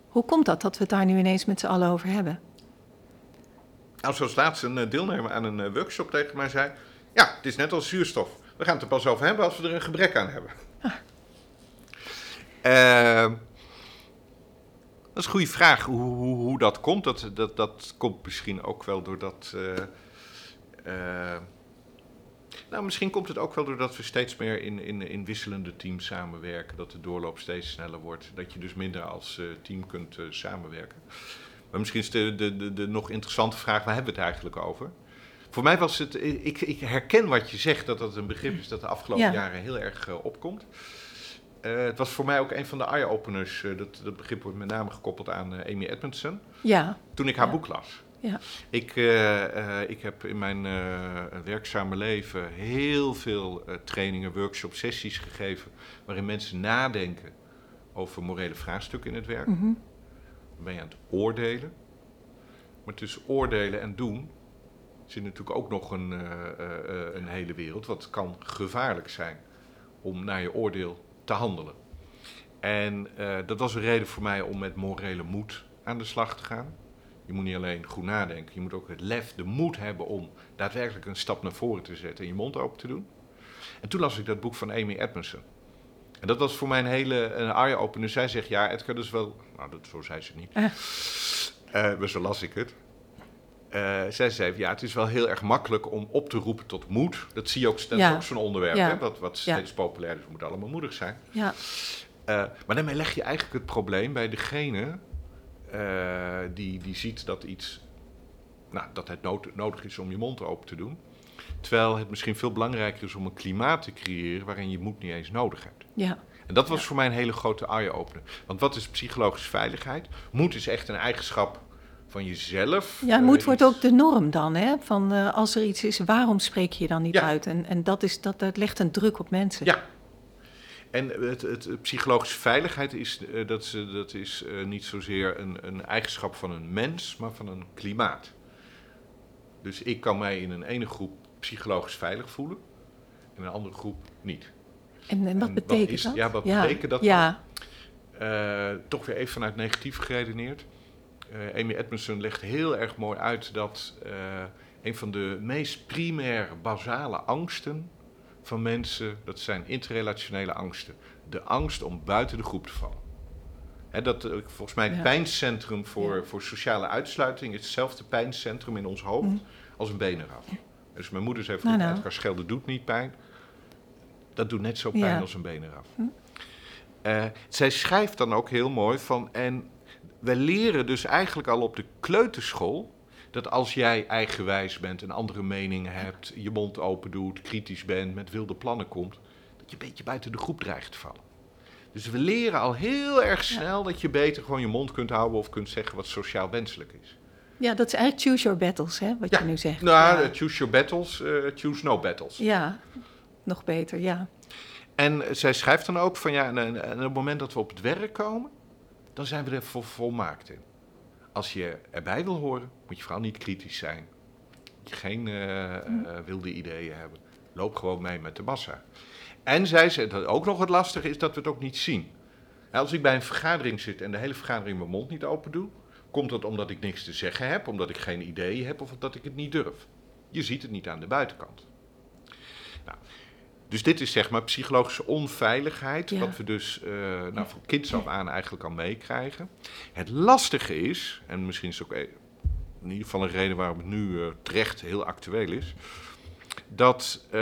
Hoe komt dat, dat we het daar nu ineens met z'n allen over hebben? Nou, zoals laatst een deelnemer aan een workshop tegen mij zei... Ja, het is net als zuurstof. We gaan het er pas over hebben als we er een gebrek aan hebben. Ah. Uh, dat is een goede vraag, hoe, hoe, hoe dat komt. Dat, dat, dat komt misschien ook wel doordat... Uh, uh, nou, misschien komt het ook wel doordat we steeds meer in, in, in wisselende teams samenwerken. Dat de doorloop steeds sneller wordt. Dat je dus minder als uh, team kunt uh, samenwerken. Maar misschien is de, de, de, de, nog interessante vraag, waar hebben we het eigenlijk over? Voor mij was het, ik, ik herken wat je zegt, dat dat een begrip is dat de afgelopen ja. jaren heel erg opkomt. Het was voor mij ook een van de eye-openers. dat, dat begrip wordt met name gekoppeld aan Amy Edmondson. Ja. Toen ik haar ja. boek las. Ja. Ik, ik heb in mijn werkzame leven heel veel trainingen, workshops, sessies gegeven. waarin mensen nadenken over morele vraagstukken in het werk. Mm -hmm. Dan ben je aan het oordelen. Maar tussen oordelen en doen zit natuurlijk ook nog een, een hele wereld. Wat kan gevaarlijk zijn om naar je oordeel te handelen. En dat was een reden voor mij om met morele moed aan de slag te gaan. Je moet niet alleen goed nadenken, je moet ook het lef, de moed hebben om daadwerkelijk een stap naar voren te zetten en je mond open te doen. En toen las ik dat boek van Amy Edmondson. En dat was voor mij een hele eye-opener. Zij zegt, ja, Edgar, dat is wel... Nou, dat, zo zei ze niet. Uh, maar zo las ik het. Uh, zij zei, ja, het is wel heel erg makkelijk om op te roepen tot moed. Dat zie je ook, dat ja. ook zo'n onderwerp, ja. hè, wat, wat steeds ja. populair is. We moeten allemaal moedig zijn. Ja. maar daarmee leg je eigenlijk het probleem bij degene uh, die, die ziet dat iets, nou, dat het nood, nodig is om je mond open te doen. Terwijl het misschien veel belangrijker is om een klimaat te creëren waarin je moed niet eens nodig hebt. Ja. En dat was voor mij een hele grote eye-opener. Want wat is psychologische veiligheid? Moed is echt een eigenschap van jezelf. Ja, moed uh, wordt iets... ook de norm dan, hè? Van uh, als er iets is, waarom spreek je dan niet ja. uit? En, en dat, is, dat, dat legt een druk op mensen. Ja, en het, het, het, psychologische veiligheid is, uh, dat, is, dat is niet zozeer een, een, eigenschap van een mens, maar van een klimaat. Dus ik kan mij in een ene groep psychologisch veilig voelen, in een andere groep niet. En, en wat betekent wat is, dat? Ja, wat ja. betekent dat? Ja. eh, toch weer even vanuit negatief geredeneerd. Eh, Amy Edmondson legt heel erg mooi uit dat eh, een van de meest primaire, basale angsten van mensen, dat zijn interrelationele angsten. De angst om buiten de groep te vallen. Dat, eh, volgens mij het Ja. pijncentrum voor, Ja. voor sociale uitsluiting is hetzelfde pijncentrum in ons hoofd Mhm. als een benenraf. Dus mijn moeder zei Nou, vroeger, nou. Edgar Schelde doet niet pijn. Dat doet net zo pijn als een benenraf. Hm. Eh, zij schrijft dan ook heel mooi van... en we leren dus eigenlijk al op de kleuterschool... dat als jij eigenwijs bent, een andere mening hebt... je mond open doet, kritisch bent, met wilde plannen komt... dat je een beetje buiten de groep dreigt te vallen. Dus we leren al heel erg snel dat je beter gewoon je mond kunt houden... of kunt zeggen wat sociaal wenselijk is. Ja, dat is eigenlijk choose your battles, hè, wat Ja. je nu zegt. Nou, ja. eh, choose your battles, eh, choose no battles. ja, nog beter, ja. En zij schrijft dan ook van ja, en, en- en op het moment dat we op het werk komen, dan zijn we er vol, volmaakt in. Als je erbij wil horen, moet je vooral niet kritisch zijn. Moet je geen eh, eh, wilde ideeën hebben. Loop gewoon mee met de massa. En zij zegt dat ook nog het lastige is dat we het ook niet zien. Als ik bij een vergadering zit en de hele vergadering mijn mond niet open doe, komt dat omdat ik niks te zeggen heb, omdat ik geen ideeën heb of omdat ik het niet durf. Je ziet het niet aan de buitenkant. Nou, dus dit is zeg maar psychologische onveiligheid, Ja. wat we dus eh nou, van kinds af aan eigenlijk al meekrijgen. Het lastige is, en misschien is het ook e- in ieder geval een reden waarom het nu eh, terecht heel actueel is, dat eh,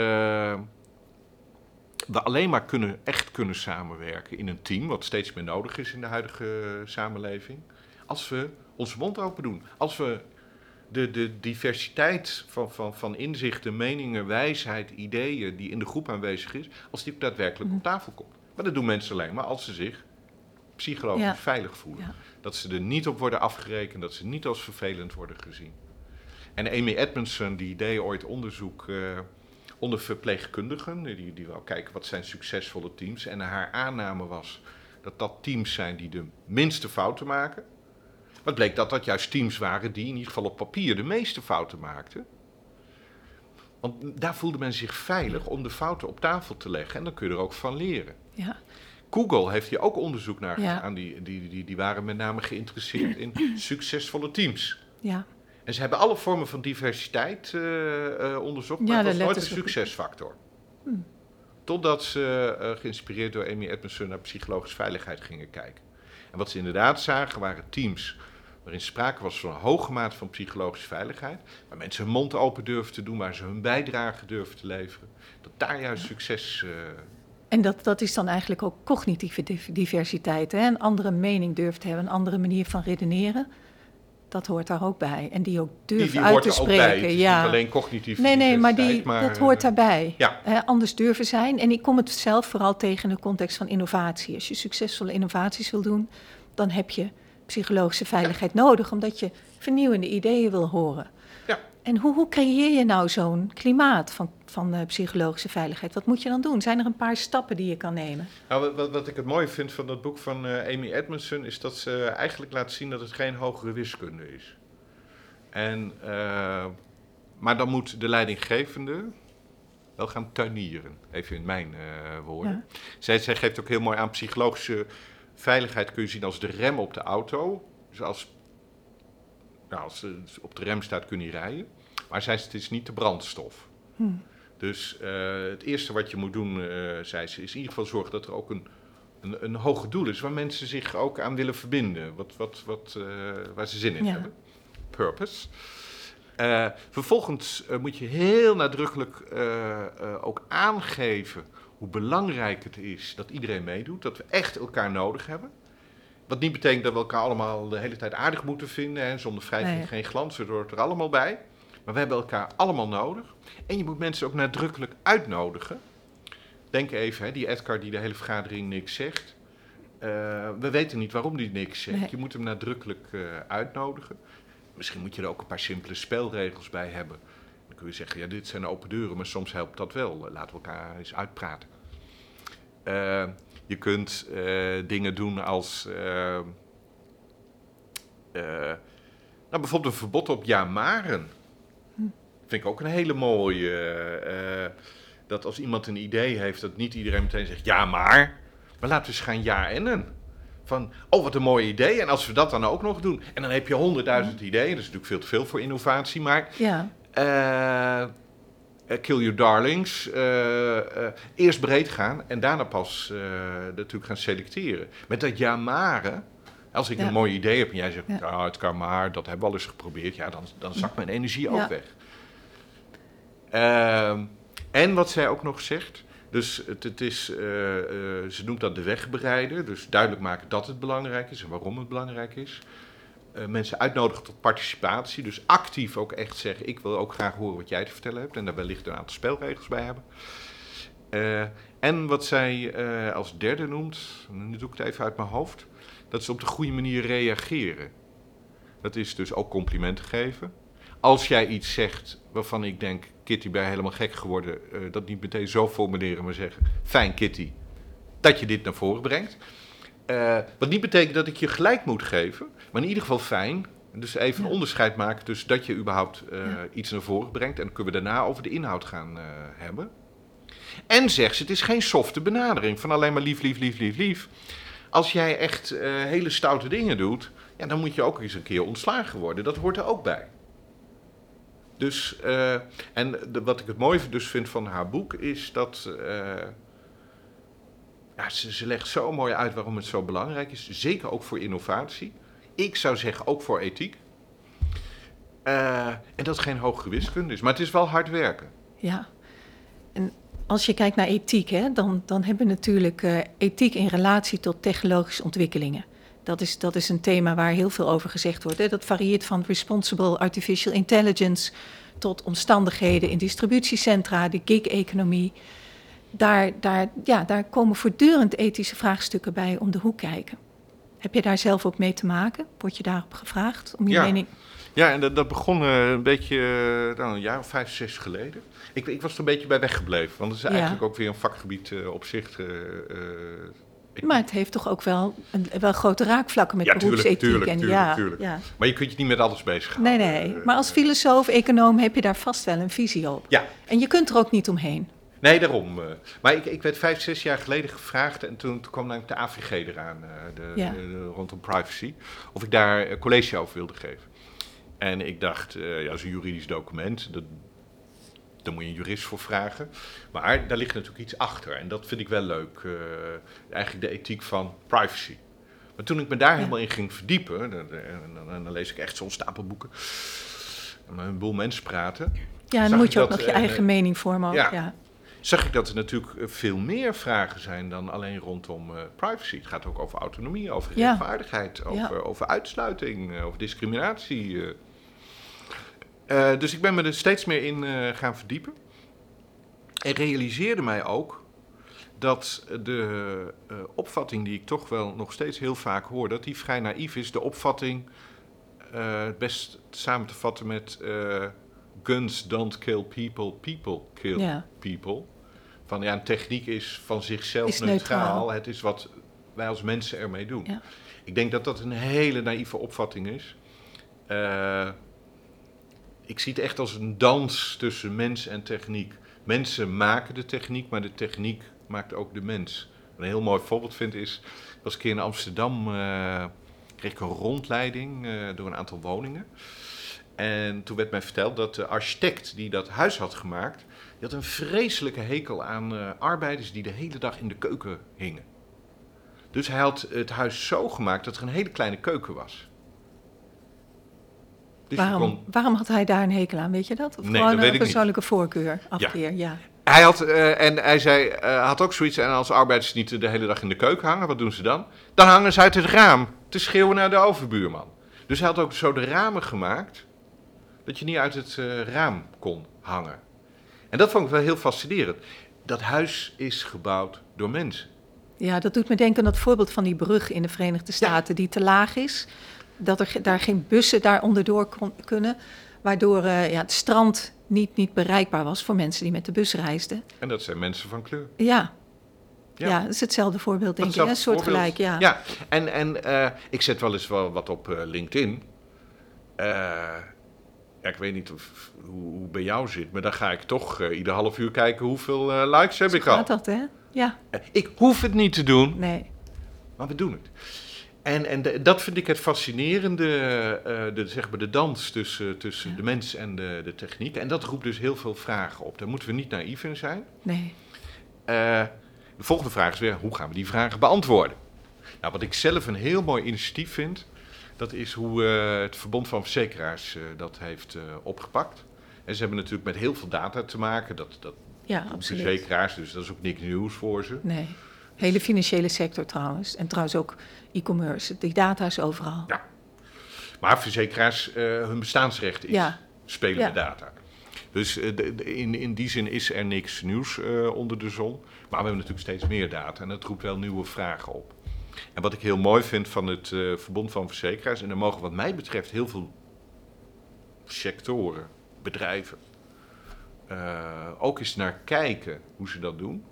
we alleen maar kunnen, echt kunnen samenwerken in een team, wat steeds meer nodig is in de huidige samenleving, als we onze mond open doen. Als we de, de diversiteit van, van, van inzichten, meningen, wijsheid, ideeën die in de groep aanwezig is, als die daadwerkelijk op tafel komt. Maar dat doen mensen alleen maar als ze zich psychologisch Ja. veilig voelen. Ja. Dat ze er niet op worden afgerekend, dat ze niet als vervelend worden gezien. En Amy Edmondson die deed ooit onderzoek eh, onder verpleegkundigen. Die, die wou kijken wat zijn succesvolle teams. En haar aanname was dat dat teams zijn die de minste fouten maken. Maar het bleek dat dat juist teams waren die in ieder geval op papier de meeste fouten maakten. Want daar voelde men zich veilig om de fouten op tafel te leggen. En dan kun je er ook van leren. ja. Google heeft hier ook onderzoek naar Ja. gedaan. Die, die, die, die waren met name geïnteresseerd in succesvolle teams. ja. En ze hebben alle vormen van diversiteit eh, eh, onderzocht, Ja, maar het daar was nooit een succesfactor. Hm. Totdat ze, eh, geïnspireerd door Amy Edmondson, naar psychologische veiligheid gingen kijken. En wat ze inderdaad zagen, waren teams waarin sprake was van een hoge mate van psychologische veiligheid. Waar mensen hun mond open durven te doen, waar ze hun bijdrage durven te leveren. Dat daar juist succes... eh, En dat, dat is dan eigenlijk ook cognitieve div- diversiteit. Hè? Een andere mening durft te hebben, een andere manier van redeneren. Dat hoort daar ook bij. En die ook die, die uit te spreken. is ja. niet alleen cognitief Nee, nee, maar, die, dat hoort eh, daarbij. ja. Anders durven zijn. En ik kom het zelf vooral tegen in de context van innovatie. Als je succesvolle innovaties wil doen, dan heb je psychologische veiligheid nodig, omdat je vernieuwende ideeën wil horen. Ja. En hoe, hoe creëer je nou zo'n klimaat van, van eh, psychologische veiligheid? Wat moet je dan doen? Zijn er een paar stappen die je kan nemen? Nou, wat- wat, ik het mooie vind van dat boek van eh, Amy Edmondson is dat ze eigenlijk laat zien dat het geen hogere wiskunde is. En, eh, maar dan moet de leidinggevende wel gaan tuinieren, even in mijn woorden. Zij, zij geeft ook heel mooi aan psychologische veiligheid kun je zien als de rem op de auto. Dus als, nou, als het op de rem staat kun je rijden. Maar zij het is niet de brandstof. Hm. Dus eh, het eerste wat je moet doen, eh, zei ze, is in ieder geval zorgen dat er ook een, een, een hoger doel is waar mensen zich ook aan willen verbinden. Wat, wat, wat, eh, waar ze zin in Ja. hebben. Purpose. Vervolgens moet je heel nadrukkelijk ook aangeven hoe belangrijk het is dat iedereen meedoet. Dat we echt elkaar nodig hebben. Wat niet betekent dat we elkaar allemaal de hele tijd aardig moeten vinden. Hè, zonder wrijving Nee. geen glans, we hoort er allemaal bij. Maar we hebben elkaar allemaal nodig. En je moet mensen ook nadrukkelijk uitnodigen. Denk even, hè, die Edgar die de hele vergadering niks zegt. Eh, we weten niet waarom die niks zegt. Nee. Je moet hem nadrukkelijk eh, uitnodigen. Misschien moet je er ook een paar simpele spelregels bij hebben. Dan kun je zeggen, ja, dit zijn open deuren, maar soms helpt dat wel. Laten we elkaar eens uitpraten. Eh, je kunt eh, dingen doen als... eh, nou, bijvoorbeeld een verbod op ja-maren. Vind ik ook een hele mooie. dat als iemand een idee heeft, dat niet iedereen meteen zegt ja maar. Maar laten we eens gaan ja-ennen. van, oh wat een mooi idee. En als we dat dan ook nog doen. En dan heb je honderdduizend ideeën. Dat is natuurlijk veel te veel voor innovatie. Maar Ja, kill your darlings. eh, eh, eerst breed gaan en daarna pas eh, natuurlijk gaan selecteren. Met dat ja maar. Als ik Ja. een mooi idee heb en jij zegt, Ja. "Ah, het kan maar, dat hebben we al eens geprobeerd. Ja, dan, dan zakt mijn energie ook Ja. weg. Ehm, en wat zij ook nog zegt, dus het, het is, eh, eh, ze noemt dat de wegbereider. Dus duidelijk maken dat het belangrijk is en waarom het belangrijk is. Eh, mensen uitnodigen tot participatie. Dus actief ook echt zeggen: Ik wil ook graag horen wat jij te vertellen hebt. En daar wellicht een aantal spelregels bij hebben. Eh, en wat zij eh, als derde noemt, nu doe ik het even uit mijn hoofd, dat is op de goede manier reageren. Dat is dus ook complimenten geven. Als jij iets zegt waarvan ik denk, Kitty, ben je helemaal gek geworden, dat niet meteen zo formuleren, maar zeggen, fijn Kitty, dat je dit naar voren brengt. Wat niet betekent dat ik je gelijk moet geven, maar in ieder geval fijn. Dus even Ja. een onderscheid maken tussen dat je überhaupt eh, Ja. iets naar voren brengt. En dan kunnen we daarna over de inhoud gaan eh, hebben. En zegt ze, het is geen softe benadering van alleen maar lief, lief, lief, lief, lief. Als jij echt eh, hele stoute dingen doet, ja, dan moet je ook eens een keer ontslagen worden. Dat hoort er ook bij. Dus, en de- wat ik het mooie dus vind van haar boek is dat. ja, ze, ze legt zo mooi uit waarom het zo belangrijk is. Zeker ook voor innovatie. Ik zou zeggen ook voor ethiek. Eh, en dat geen hoge wiskunde is. Maar het is wel hard werken. ja. En als je kijkt naar ethiek, hè, dan, dan hebben we natuurlijk eh, ethiek in relatie tot technologische ontwikkelingen. Dat is, dat is een thema waar heel veel over gezegd wordt. Hè. Dat varieert van responsible artificial intelligence tot omstandigheden in distributiecentra, de gig-economie. Daar, daar, ja, daar komen voortdurend ethische vraagstukken bij om de hoek kijken. Heb je daar zelf ook mee te maken? Word je daarop gevraagd om je Ja. mening? Ja, en dat, dat begon eh, een beetje eh, nou, een jaar of vijf, zes geleden. Ik, ik was er een beetje bij weggebleven. Want het is Ja. eigenlijk ook weer een vakgebied eh, op zich. ik- Maar het heeft toch ook wel, een, wel grote raakvlakken met Ja, tuurlijk, beroepsethiek. tuurlijk, en ja, tuurlijk. Ja. Maar je kunt je niet met alles bezig Nee, nee. Maar als filosoof, econoom heb je daar vast wel een visie op. Ja, En je kunt er ook niet omheen. Nee, daarom. eh. maar ik, ik werd vijf, zes jaar geleden gevraagd. En toen, toen kwam namelijk de AVG eraan, eh, de, Ja. de- de- rondom privacy. Of ik daar eh, college over wilde geven. En ik dacht, ja, dat is een juridisch document. Dat, daar moet je een jurist voor vragen. Maar daar ligt natuurlijk iets achter. En dat vind ik wel leuk. eigenlijk de ethiek van privacy. Maar toen ik me daar Ja. helemaal in ging verdiepen, dan, dan, dan- dan lees ik echt zo'n stapel boeken. En met een boel mensen praten. Ja, dan moet ik je ook dat, nog je eigen mening vormen. ja. ja. Zag ik dat er natuurlijk eh, veel meer vragen zijn dan alleen rondom eh, privacy. Het gaat ook over autonomie, over Ja. rechtvaardigheid, over, Ja. over uitsluiting, eh, over discriminatie. dus ik ben me er steeds meer in gaan verdiepen. En realiseerde mij ook dat de opvatting die ik toch wel nog steeds heel vaak hoor, dat die vrij naïef is. De opvatting, het best samen te vatten met guns don't kill people, people kill people. Van ja, een techniek is van zichzelf Is neutraal. neutraal. Het is wat wij als mensen ermee doen. Ja. Ik denk dat dat een hele naïeve opvatting is. Eh, ik zie het echt als een dans tussen mens en techniek. Mensen maken de techniek, maar de techniek maakt ook de mens. Een heel mooi voorbeeld vind is, ik was een keer in Amsterdam, eh, kreeg ik een rondleiding eh, door een aantal woningen. En toen werd mij verteld dat de architect die dat huis had gemaakt, had een vreselijke hekel aan eh, arbeiders die de hele dag in de keuken hingen. Dus hij had het huis zo gemaakt dat er een hele kleine keuken was. Dus waarom, kon- waarom had hij daar een hekel aan, weet je dat? Of Nee, gewoon dat een niet. persoonlijke voorkeur, afkeer, ja. Hij had, eh, en hij zei, eh, had ook zoiets, en als arbeiders niet de hele dag in de keuken hangen, wat doen ze dan? Dan hangen ze uit het raam te schreeuwen naar de overbuurman. Dus hij had ook zo de ramen gemaakt, dat je niet uit het raam kon hangen. En dat vond ik wel heel fascinerend. Dat huis is gebouwd door mensen. Ja, dat doet me denken aan dat voorbeeld van die brug in de Verenigde Staten die te laag is. Dat er daar geen bussen daar onderdoor kon, kunnen. Waardoor eh, ja, het strand niet, niet bereikbaar was voor mensen die met de bus reisden. En dat zijn mensen van kleur. Ja, Ja. ja. dat is hetzelfde voorbeeld, denk ik. Een soort voorbeeld. gelijk, ja. Ja, en, en eh, ik zet wel eens wel wat op eh, LinkedIn. Eh, ja, ik weet niet of, hoe, hoe het bij jou zit, maar dan ga ik toch eh, ieder half uur kijken hoeveel eh, likes heb ik al. gaat dat, hè? Ja, Eh, Ik hoef het niet te doen, nee. maar we doen het. En, en de- dat vind ik het fascinerende, de, zeg maar de dans tussen, tussen Ja. de mens en de, de techniek. En dat roept dus heel veel vragen op. Daar moeten we niet naïef in zijn. Nee. De volgende vraag is weer, hoe gaan we die vragen beantwoorden? Nou, wat ik zelf een heel mooi initiatief vind, dat is hoe eh, het Verbond van Verzekeraars eh, dat heeft eh, opgepakt. En ze hebben natuurlijk met heel veel data te maken, dat, dat Ja, absoluut. verzekeraars, dus dat is ook niks nieuws voor ze. Nee. Hele financiële sector trouwens. En trouwens ook e-commerce. Die data is overal. Ja. Maar verzekeraars, hun bestaansrecht is Ja. spelen Ja. met data. Dus de- de- in, in die zin is er niks nieuws onder de zon. Maar we hebben natuurlijk steeds meer data en dat roept wel nieuwe vragen op. En wat ik heel mooi vind van het eh, Verbond van Verzekeraars, en er mogen wat mij betreft heel veel sectoren, bedrijven, eh, ook eens naar kijken hoe ze dat doen.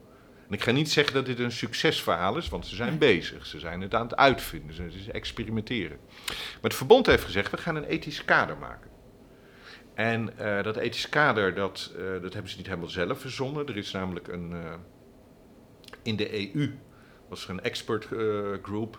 En ik ga niet zeggen dat dit een succesverhaal is, want ze zijn bezig. Ze zijn het aan het uitvinden, ze, ze experimenteren. Maar het verbond heeft gezegd, we gaan een ethisch kader maken. En eh, dat ethisch kader, dat, dat hebben ze niet helemaal zelf verzonnen. Er is namelijk een, in de EU, was er een expert eh, group,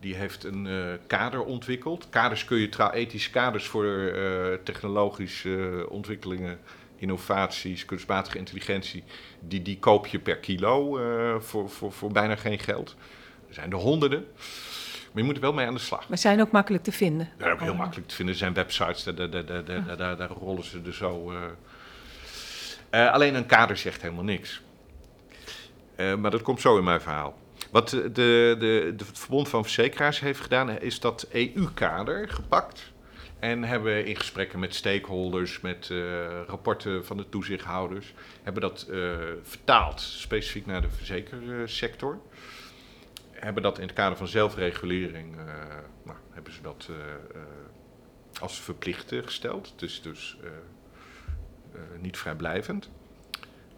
die heeft een eh, kader ontwikkeld. Kaders kun je ethische kaders voor eh, technologische ontwikkelingen, innovaties, kunstmatige intelligentie, die, die koop je per kilo voor, voor, voor bijna geen geld. Er zijn er honderden. Maar je moet er wel mee aan de slag. Maar zijn ook makkelijk te vinden. Ook heel makkelijk te vinden. Er zijn websites, daar, daar, daar, daar, daar, daar, daar rollen ze er zo. alleen een kader zegt helemaal niks. Maar dat komt zo in mijn verhaal. Wat de, de, de, het Verbond van Verzekeraars heeft gedaan, is dat EU-kader gepakt. En hebben in gesprekken met stakeholders, met eh, rapporten van de toezichthouders, hebben dat eh, vertaald specifiek naar de verzekersector hebben dat in het kader van zelfregulering, eh, nou, hebben ze dat als verplicht gesteld. Het is dus niet vrijblijvend.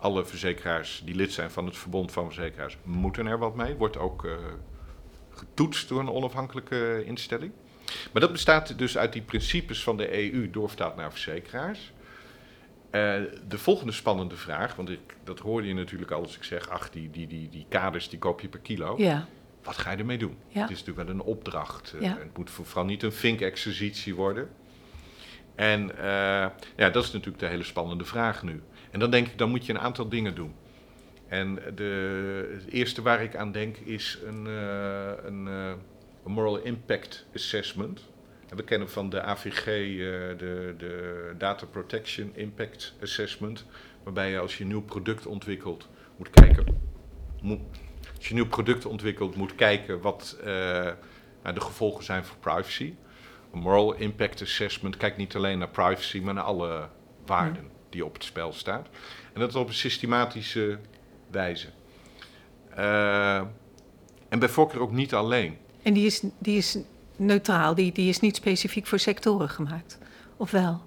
Alle verzekeraars die lid zijn van het verbond van verzekeraars moeten er wat mee. Wordt ook eh, getoetst door een onafhankelijke instelling. Maar dat bestaat dus uit die principes van de EU doorvertaald naar verzekeraars. Eh, de volgende spannende vraag, want ik, dat hoorde je natuurlijk al als ik zeg, ach, die, die, die, die kaders die koop je per kilo. Ja. Wat ga je ermee doen? Ja. Het is natuurlijk wel een opdracht. eh, Ja. Het moet voor- vooral niet een vink-exercitie worden. En eh, ja, dat is natuurlijk de hele spannende vraag nu. En dan denk ik, dan moet je een aantal dingen doen. En de, het eerste waar ik aan denk is een, eh, eh, een Moral Impact Assessment. En we kennen van de AVG de, de Data Protection Impact Assessment. Waarbij je als je een nieuw product ontwikkelt moet kijken. Als je een nieuw product ontwikkelt moet kijken wat nou, de gevolgen zijn voor privacy. Een Moral Impact Assessment kijkt niet alleen naar privacy, maar naar alle waarden die op het spel staan. En dat op een systematische wijze. Eh, en bij ook niet alleen. En die is, die is neutraal. Die, die is niet specifiek voor sectoren gemaakt. Of wel?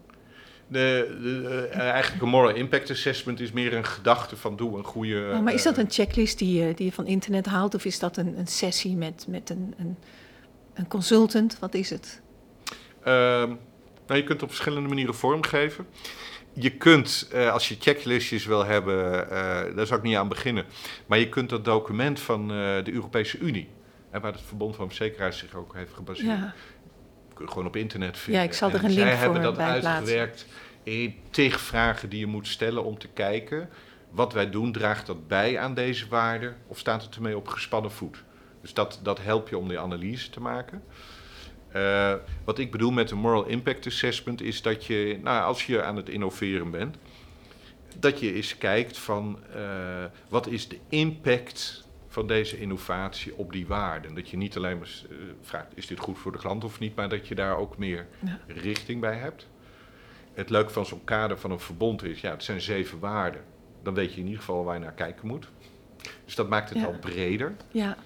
De, de, eh, eigenlijk een moral impact assessment is meer een gedachte van doe een goede. Oh, maar is dat eh, een checklist die je, die je van internet haalt? Of is dat een, een sessie met, met een, een, een consultant? Wat is het? Ehm, nou, je kunt op verschillende manieren vormgeven. Je kunt, eh, als je checklistjes wil hebben, eh, daar zou ik niet aan beginnen. Maar je kunt dat document van eh, de Europese Unie, waar het Verbond van Verzekeraars zich ook heeft gebaseerd, Ja, kun je gewoon op internet vinden. Ja, ik zal er En een link zij voor hebben dat uitgewerkt in tegenvragen die je moet stellen om te kijken, wat wij doen, draagt dat bij aan deze waarden of staat het ermee op gespannen voet? Dus dat, dat helpt je om die analyse te maken. Eh, wat ik bedoel met een moral impact assessment is dat je, nou, als je aan het innoveren bent, dat je eens kijkt van eh, wat is de impact van deze innovatie op die waarden. Dat je niet alleen maar eh, vraagt, is dit goed voor de klant of niet, maar dat je daar ook meer Ja. richting bij hebt. Het leuke van zo'n kader van een verbond is, ja, het zijn zeven waarden. Dan weet je in ieder geval waar je naar kijken moet. Dus dat maakt het Ja. al breder. ja.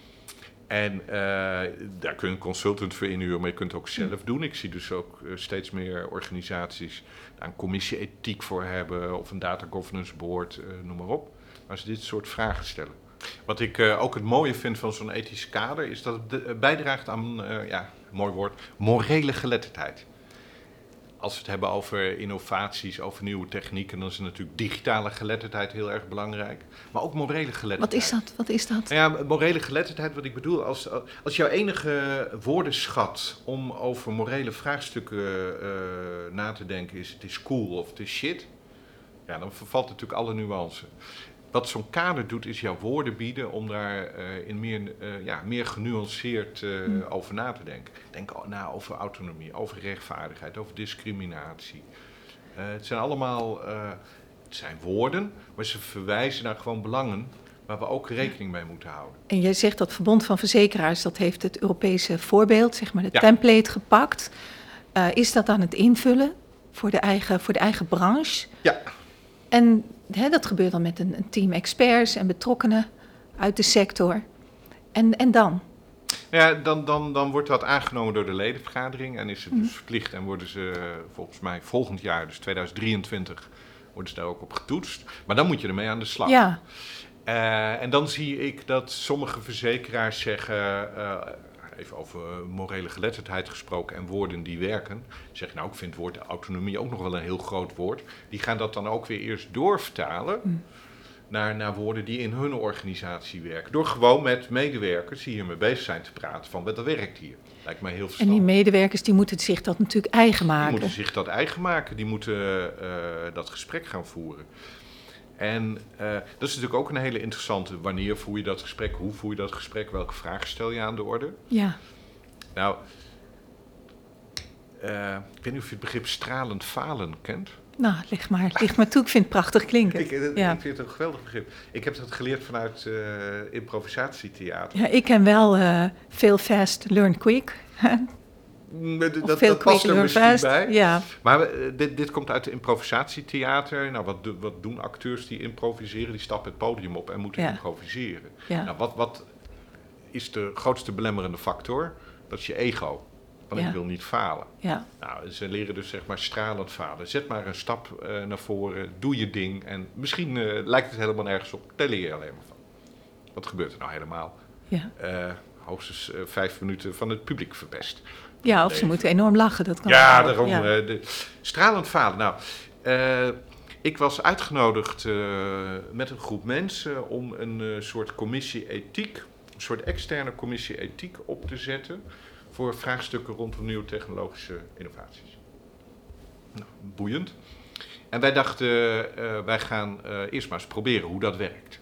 En eh, daar kun je een consultant voor inhuren, maar je kunt het ook zelf doen. Ik zie dus ook eh, steeds meer organisaties daar een commissie ethiek voor hebben, of een data governance board, eh, noem maar op. Waar ze dit soort vragen stellen. Wat ik ook het mooie vind van zo'n ethisch kader, is dat het bijdraagt aan, ja, mooi woord, morele geletterdheid. Als we het hebben over innovaties, over nieuwe technieken, dan is natuurlijk digitale geletterdheid heel erg belangrijk. Maar ook morele geletterdheid. Wat is dat? Wat is dat? Nou ja, morele geletterdheid, wat ik bedoel, als, als jouw enige woordenschat om over morele vraagstukken uh, na te denken is het is cool of het is shit, ja, dan vervalt natuurlijk alle nuance. Wat zo'n kader doet, is jouw woorden bieden om daar uh, in meer, uh, ja, meer genuanceerd uh, mm. over na te denken. Denk na over autonomie, over rechtvaardigheid, over discriminatie. het zijn allemaal het zijn woorden, maar ze verwijzen naar gewoon belangen waar we ook rekening mee moeten houden. En jij zegt dat Verbond van Verzekeraars, dat heeft het Europese voorbeeld, zeg maar de ja. template gepakt. is dat aan het invullen voor de eigen, voor de eigen branche? Ja. En dat gebeurt dan met een, een, team experts en betrokkenen uit de sector. En, en dan? Ja, dan, dan, dan wordt dat aangenomen door de ledenvergadering en is het dus verplicht en worden ze volgens mij volgend jaar, dus 2023, worden ze daar ook op getoetst. Maar dan moet je ermee aan de slag. Ja. Uh, en dan zie ik dat sommige verzekeraars zeggen, uh, even over morele geletterdheid gesproken en woorden die werken. Zeg nou, ik vind het woord autonomie ook nog wel een heel groot woord. Die gaan dat dan ook weer eerst doorvertalen. Mm. Naar, naar woorden die in hun organisatie werken. Door gewoon met medewerkers die hiermee bezig zijn te praten van wat werkt hier. Lijkt mij heel verstandig. En die medewerkers die moeten zich dat natuurlijk eigen maken. Die moeten zich dat eigen maken. Die moeten uh, dat gesprek gaan voeren. En uh, dat is natuurlijk ook een hele interessante. Wanneer voer je dat gesprek? Hoe voer je dat gesprek? Welke vragen stel je aan de orde? Ja. Nou, uh, ik weet niet of je het begrip stralend falen kent. Nou, leg maar, leg maar toe. Ik vind het prachtig klinken. ik, ik, ja. ik vind het een geweldig begrip. Ik heb dat geleerd vanuit uh, improvisatietheater. Ja, ik ken wel Fail Fast, Learn Quick. Dat, dat, dat past er misschien bij. Ja. Maar uh, dit, dit komt uit de improvisatietheater. Nou, wat, wat doen acteurs die improviseren? Die stappen het podium op en moeten Ja. improviseren. Ja. Nou, wat, wat is de grootste belemmerende factor? Dat is je ego. Want Ja. ik wil niet falen. Ja, Nou, ze leren dus zeg maar stralend falen. Zet maar een stap eh, naar voren, doe je ding. En misschien eh, lijkt het helemaal nergens op. Daar leer je alleen maar van. Wat gebeurt er nou helemaal? ja. Eh, hoogstens eh, vijf minuten van het publiek verpest. Ja, of ze moeten enorm lachen. Dat kan Ja, ook. daarom. Ja. eh, de, stralend falen. Nou, eh, ik was uitgenodigd eh, met een groep mensen om een soort commissie ethiek, een soort externe commissie ethiek op te zetten voor vraagstukken rondom nieuwe technologische innovaties. Nou, boeiend. En wij dachten, wij gaan eerst maar eens proberen hoe dat werkt.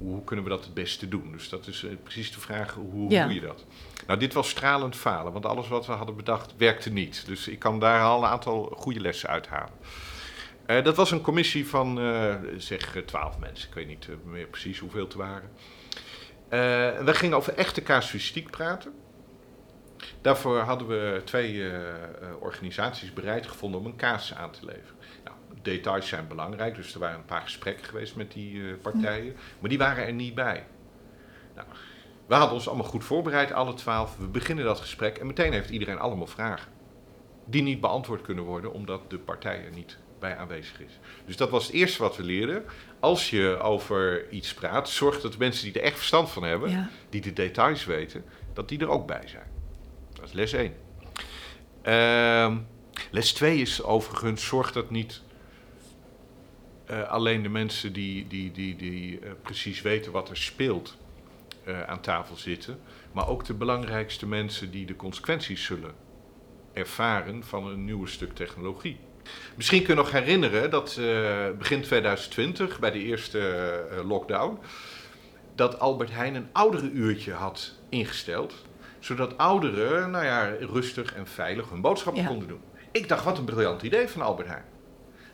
Hoe kunnen we dat het beste doen? Dus dat is eh, precies de vraag, hoe Ja. doe je dat? Nou, dit was stralend falen, want alles wat we hadden bedacht werkte niet. Dus ik kan daar al een aantal goede lessen uithalen. Eh dat was een commissie van, eh, zeg, twaalf mensen. Ik weet niet meer precies hoeveel het waren. En we gingen over echte casuïstiek praten. Daarvoor hadden we twee organisaties bereid gevonden om een casus aan te leveren. Details zijn belangrijk, dus er waren een paar gesprekken geweest met die eh, partijen. Maar die waren er niet bij. Nou, we hadden ons allemaal goed voorbereid, alle twaalf. We beginnen dat gesprek en meteen heeft iedereen allemaal vragen. Die niet beantwoord kunnen worden omdat de partij er niet bij aanwezig is. Dus dat was het eerste wat we leerden. Als je over iets praat, zorg dat de mensen die er echt verstand van hebben, Ja. die de details weten, dat die er ook bij zijn. Dat is les 1. Ehm, les 2 is overigens, zorg dat niet eh, alleen de mensen die, die, die, die eh, precies weten wat er speelt eh, aan tafel zitten, maar ook de belangrijkste mensen die de consequenties zullen ervaren van een nieuw stuk technologie. Misschien kun je nog herinneren dat begin 2020, bij de eerste lockdown, dat Albert Heijn een oudere uurtje had ingesteld, zodat ouderen nou ja, rustig en veilig hun boodschappen Ja. konden doen. Ik dacht, wat een briljant idee van Albert Heijn.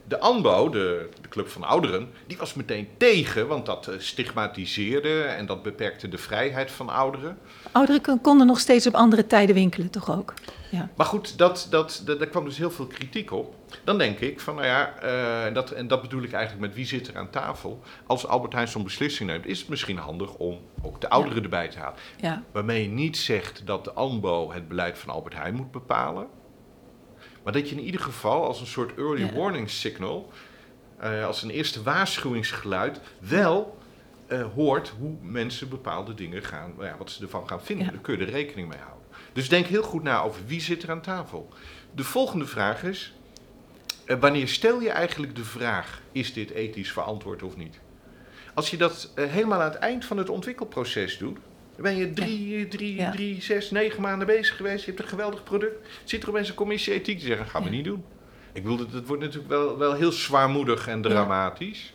De ANBO, de, de Club van Ouderen, die was meteen tegen, want dat eh, stigmatiseerde en dat beperkte de vrijheid van ouderen. Ouderen kon- konden nog steeds op andere tijden winkelen, toch ook? Ja. Maar goed, dat, dat, dat, daar kwam dus heel veel kritiek op. Dan denk ik van, nou ja, eh, dat, en dat bedoel ik eigenlijk met wie zit er aan tafel. Als Albert Heijn zo'n beslissing neemt, is het misschien handig om ook de ouderen erbij te halen. Ja. Waarmee je niet zegt dat de ANBO het beleid van Albert Heijn moet bepalen. Maar dat je in ieder geval als een soort early Ja. warning signal, eh, als een eerste waarschuwingsgeluid, wel eh, hoort hoe mensen bepaalde dingen gaan, nou ja, wat ze ervan gaan vinden. Ja. Daar kun je er rekening mee houden. Dus denk heel goed na over wie zit er aan tafel. De volgende vraag is, eh, wanneer stel je eigenlijk de vraag, is dit ethisch verantwoord of niet? Als je dat helemaal aan het eind van het ontwikkelproces doet, dan ben je drie, drie, Ja. drie, zes, negen maanden bezig geweest, je hebt een geweldig product, zit er opeens een commissie ethiek die zeggen, gaan we niet doen. Ik bedoel, het, wordt natuurlijk wel, wel heel zwaarmoedig en dramatisch.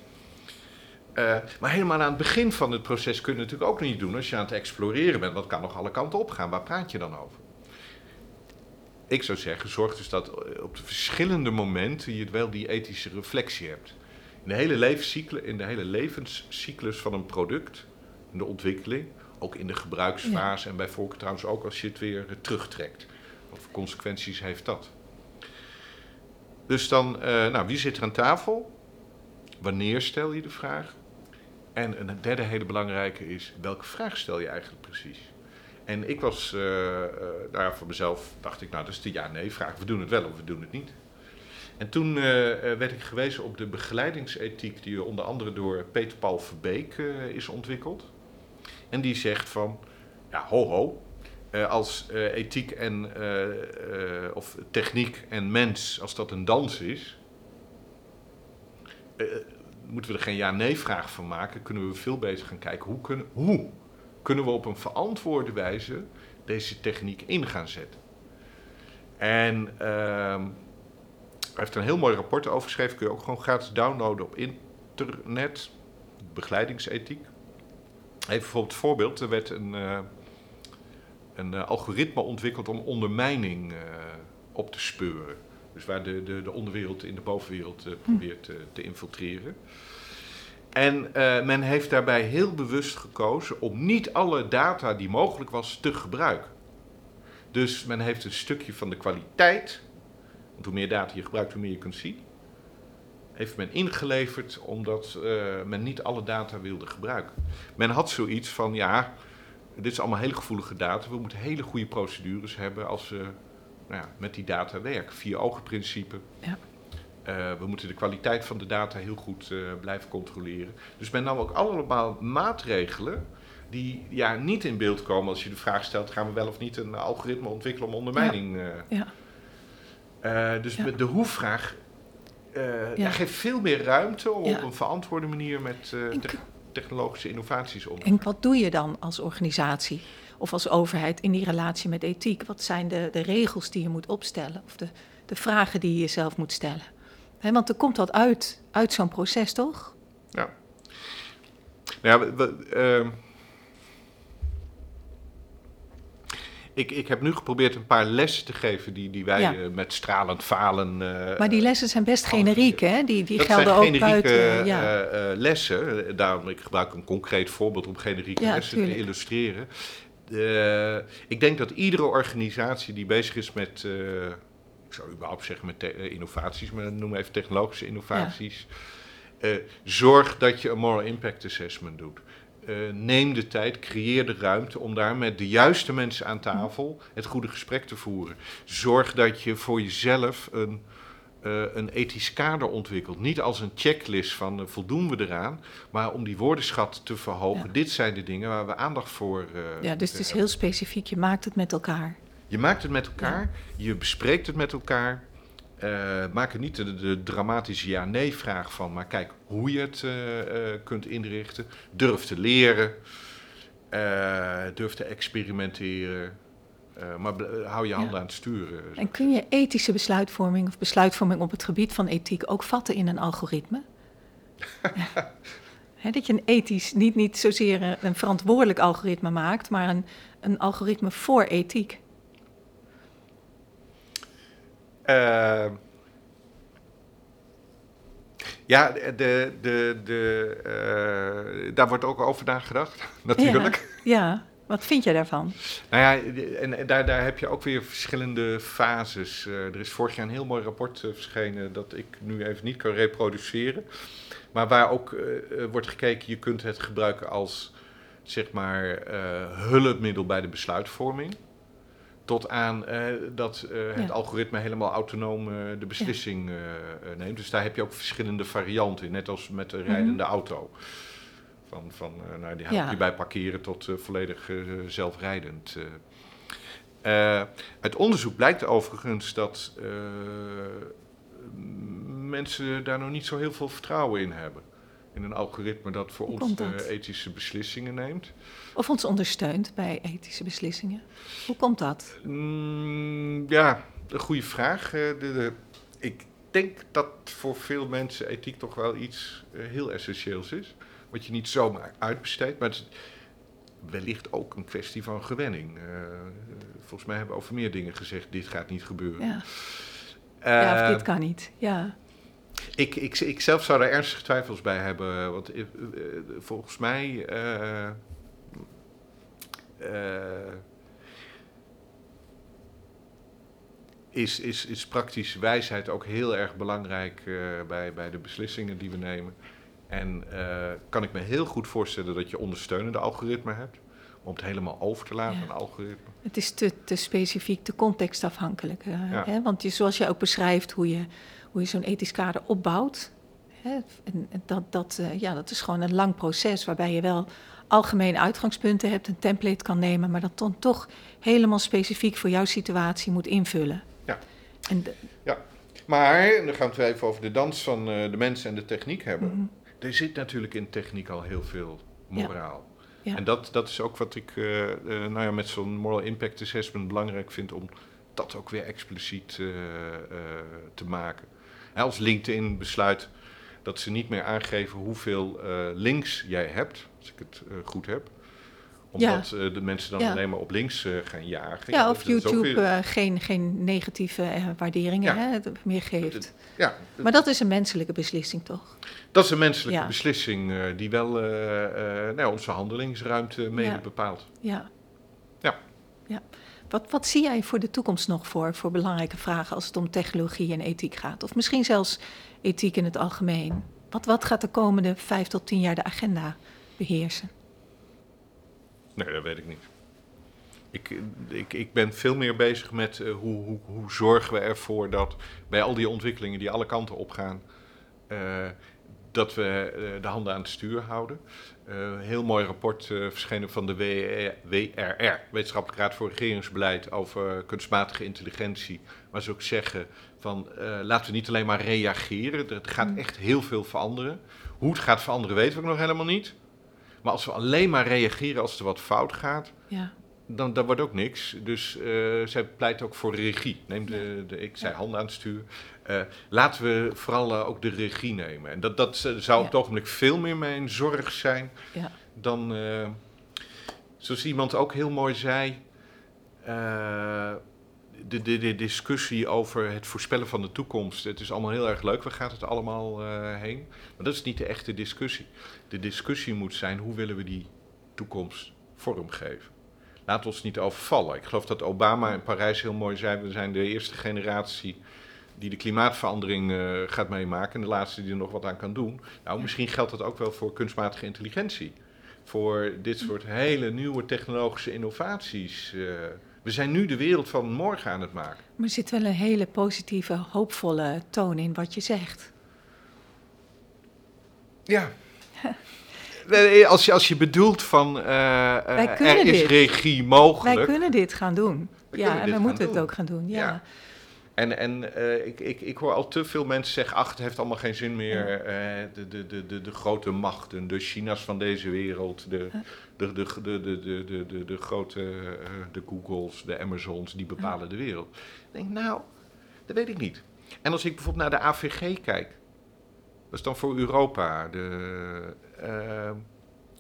Eh, maar helemaal aan het begin van het proces kun je het natuurlijk ook niet doen als je aan het exploreren bent. Want het kan nog alle kanten op gaan. Waar praat je dan over? Ik zou zeggen, zorg dus dat eh, op de verschillende momenten je wel die ethische reflectie hebt. In de hele levenscyclus, in de hele levenscyclus van een product, in de ontwikkeling, ook in de gebruiksfase en bij voorkeur trouwens ook als je het weer eh, terugtrekt. Wat voor consequenties heeft dat? Dus dan, eh, nou, wie zit er aan tafel? Wanneer stel je de vraag? En een derde hele belangrijke is, welke vraag stel je eigenlijk precies? En ik was, eh, eh, nou voor mezelf dacht ik, nou dat is de ja-nee vraag. We doen het wel of we doen het niet. En toen werd ik gewezen op de begeleidingsethiek die onder andere door Peter Paul Verbeek is ontwikkeld. En die zegt van, ja ho ho, eh, als eh, ethiek en, eh, of techniek en mens, als dat een dans is, moeten we er geen ja-nee-vraag van maken. Kunnen we veel beter gaan kijken hoe kunnen, hoe kunnen we op een verantwoorde wijze deze techniek in gaan zetten. En ehm, hij heeft een heel mooi rapport over geschreven. Kun je ook gewoon gratis downloaden op internet. Begeleidingsethiek. Even bijvoorbeeld voorbeeld. Er werd een, eh, een eh, algoritme ontwikkeld om ondermijning eh, op te speuren. Dus waar de, de, de onderwereld in de bovenwereld eh, probeert te infiltreren. En men heeft daarbij heel bewust gekozen om niet alle data die mogelijk was te gebruiken. Dus men heeft een stukje van de kwaliteit, want hoe meer data je gebruikt, hoe meer je kunt zien, heeft men ingeleverd omdat eh, men niet alle data wilde gebruiken. Men had zoiets van, ja, dit is allemaal hele gevoelige data, we moeten hele goede procedures hebben als we nou ja, met die data werken. Vier ogen principe. Ja. Eh, we moeten de kwaliteit van de data heel goed eh, blijven controleren. Dus men nam ook allemaal maatregelen die ja, niet in beeld komen als je de vraag stelt: gaan we wel of niet een algoritme ontwikkelen om ondermijning? Ja. dus Ja. de hoe-vraag eh, Ja. geeft veel meer ruimte om op een verantwoorde manier met eh, te- technologische innovaties om te En wat doe je dan als organisatie of als overheid in die relatie met ethiek? Wat zijn de, de regels die je moet opstellen of de, de vragen die je jezelf moet stellen? Want er komt wat uit, uit zo'n proces, toch? Ja. Nou ja, we- we- ehm, ik, ik heb nu geprobeerd een paar lessen te geven die, die wij Ja. eh, met stralend falen. eh, Maar die lessen zijn best generiek, hè? Die, die dat gelden zijn ook buiten. Ja. eh, eh, lessen. Daarom ik gebruik een concreet voorbeeld om generieke Ja, lessen tuurlijk. te illustreren. Ik denk dat iedere organisatie die bezig is met, ik zou überhaupt zeggen met innovaties, maar noem even technologische innovaties, eh, zorg dat je een moral impact assessment doet. Eh, neem de tijd, creëer de ruimte om daar met de juiste mensen aan tafel het goede gesprek te voeren. Zorg dat je voor jezelf een, eh, een ethisch kader ontwikkelt. Niet als een checklist van eh, voldoen we eraan, maar om die woordenschat te verhogen. Ja. Dit zijn de dingen waar we aandacht voor ja, dus het is heel specifiek. Je maakt het met elkaar. Je maakt het met elkaar, je bespreekt het met elkaar. Eh, maak er niet de, de dramatische ja-nee-vraag van, maar kijk hoe je het eh, eh, kunt inrichten. Durf te leren, eh, durf te experimenteren, maar hou je handen Ja. aan het sturen. En kun je ethische besluitvorming of besluitvorming op het gebied van ethiek ook vatten in een algoritme? Dat je een ethisch, niet, niet zozeer een, een verantwoordelijk algoritme maakt, maar een, een algoritme voor ethiek. Eh, ja, de, de, de, eh, daar wordt ook over nagedacht, natuurlijk. Ja, ja. wat vind je daarvan? Nou ja, en en daar, daar heb je ook weer verschillende fases. Eh, er is vorig jaar een heel mooi rapport verschenen dat ik nu even niet kan reproduceren. Maar waar ook wordt gekeken, je kunt het gebruiken als zeg maar hulpmiddel bij de besluitvorming. Tot aan eh, dat eh, het Ja. algoritme helemaal autonoom eh, de beslissing neemt. Dus daar heb je ook verschillende varianten in, net als met de rijdende auto. Van, van nou, die Ja. je bij parkeren tot volledig zelfrijdend. Uit onderzoek blijkt overigens dat mensen daar nog niet zo heel veel vertrouwen in hebben. In een algoritme dat voor ons ethische beslissingen neemt. Of ons ondersteunt bij ethische beslissingen. Hoe komt dat? Mm, ja, een goede vraag. Uh, de, de, ik denk dat voor veel mensen ethiek toch wel iets heel essentieels is. Wat je niet zomaar uitbesteedt. Maar het is wellicht ook een kwestie van gewenning. volgens mij hebben we over meer dingen gezegd: dit gaat niet gebeuren. Ja. Ja, of dit kan niet. Ja. Ik, ik, ik zelf zou daar ernstige twijfels bij hebben. Want uh, volgens mij. Uh, is, is, is praktische wijsheid ook heel erg belangrijk bij, bij de beslissingen die we nemen. En kan ik me heel goed voorstellen dat je ondersteunende algoritme hebt om het helemaal over te laten, ja. een algoritme. Het is te, te specifiek, te contextafhankelijk. Uh, hè? Want je, zoals je ook beschrijft hoe je, hoe je zo'n ethisch kader opbouwt. Hè? En, dat, dat, uh, ja, dat is gewoon een lang proces waarbij je wel algemene uitgangspunten hebt, een template kan nemen, maar dat dan toch helemaal specifiek voor jouw situatie moet invullen. Ja. En de, ja. Maar, dan gaan we het even over de dans van uh, de mensen en de techniek hebben. Mm -hmm. Er zit natuurlijk in techniek al heel veel moraal. Ja. Ja. En dat, dat is ook wat ik uh, uh, nou ja, met zo'n moral impact assessment belangrijk vind om dat ook weer expliciet te maken. Als LinkedIn besluit dat ze niet meer aangeven hoeveel links jij hebt, als ik het goed heb, omdat ja. uh, de mensen dan ja. alleen maar op links uh, gaan jagen. Ja, ja of YouTube weer... uh, geen, geen negatieve waarderingen hè, meer geeft. Ja, maar dat is een menselijke beslissing, toch? Dat is een menselijke beslissing die wel nou, onze handelingsruimte mede bepaalt. Ja. Ja. ja. Wat, wat zie jij voor de toekomst nog voor, voor belangrijke vragen als het om technologie en ethiek gaat? Of misschien zelfs ethiek in het algemeen? Wat, wat gaat de komende vijf tot tien jaar de agenda beheersen? Nee, dat weet ik niet. Ik, ik, ik ben veel meer bezig met uh, hoe, hoe, hoe zorgen we ervoor dat bij al die ontwikkelingen die alle kanten opgaan, uh, dat we uh, de handen aan het stuur houden. Een heel mooi rapport verschenen van de WRR, Wetenschappelijke Raad voor Regeringsbeleid, over kunstmatige intelligentie. Waar ze ook zeggen van laten we niet alleen maar reageren, er gaat mm. echt heel veel veranderen. Hoe het gaat veranderen weten we nog helemaal niet. Maar als we alleen maar reageren als er wat fout gaat, ja. Dan, dan wordt ook niks. Dus uh, zij pleit ook voor regie. Neem de, de ik zei handen aan het stuur. Uh, laten we vooral uh, ook de regie nemen. En dat, dat zou op het ogenblik veel meer mijn zorg zijn dan, zoals iemand ook heel mooi zei de, de, de, discussie over het voorspellen van de toekomst. Het is allemaal heel erg leuk, waar gaat het allemaal uh, heen? Maar dat is niet de echte discussie. De discussie moet zijn, hoe willen we die toekomst vormgeven? Laat ons niet overvallen. Ik geloof dat Obama in Parijs heel mooi zei, we zijn de eerste generatie die de klimaatverandering uh, gaat meemaken en de laatste die er nog wat aan kan doen. Nou, misschien geldt dat ook wel voor kunstmatige intelligentie. Voor dit soort hele nieuwe technologische innovaties. Uh, we zijn nu de wereld van morgen aan het maken. Maar er zit wel een hele positieve, hoopvolle toon in wat je zegt. Ja. Als, je, als je bedoelt van uh, er is dit. regie mogelijk. Wij kunnen dit gaan doen. ja, en we moeten het ook gaan doen. ja. ja. En, en uh, ik, ik, ik hoor al te veel mensen zeggen: ach, het heeft allemaal geen zin meer. Uh, de, de, de, de, de grote machten, de China's van deze wereld, de, de, de, de, de, de, de, de, de grote uh, de Googles, de Amazons, die bepalen de wereld. Ik denk, nou, dat weet ik niet. En als ik bijvoorbeeld naar de AVG kijk, dat is dan voor Europa, de,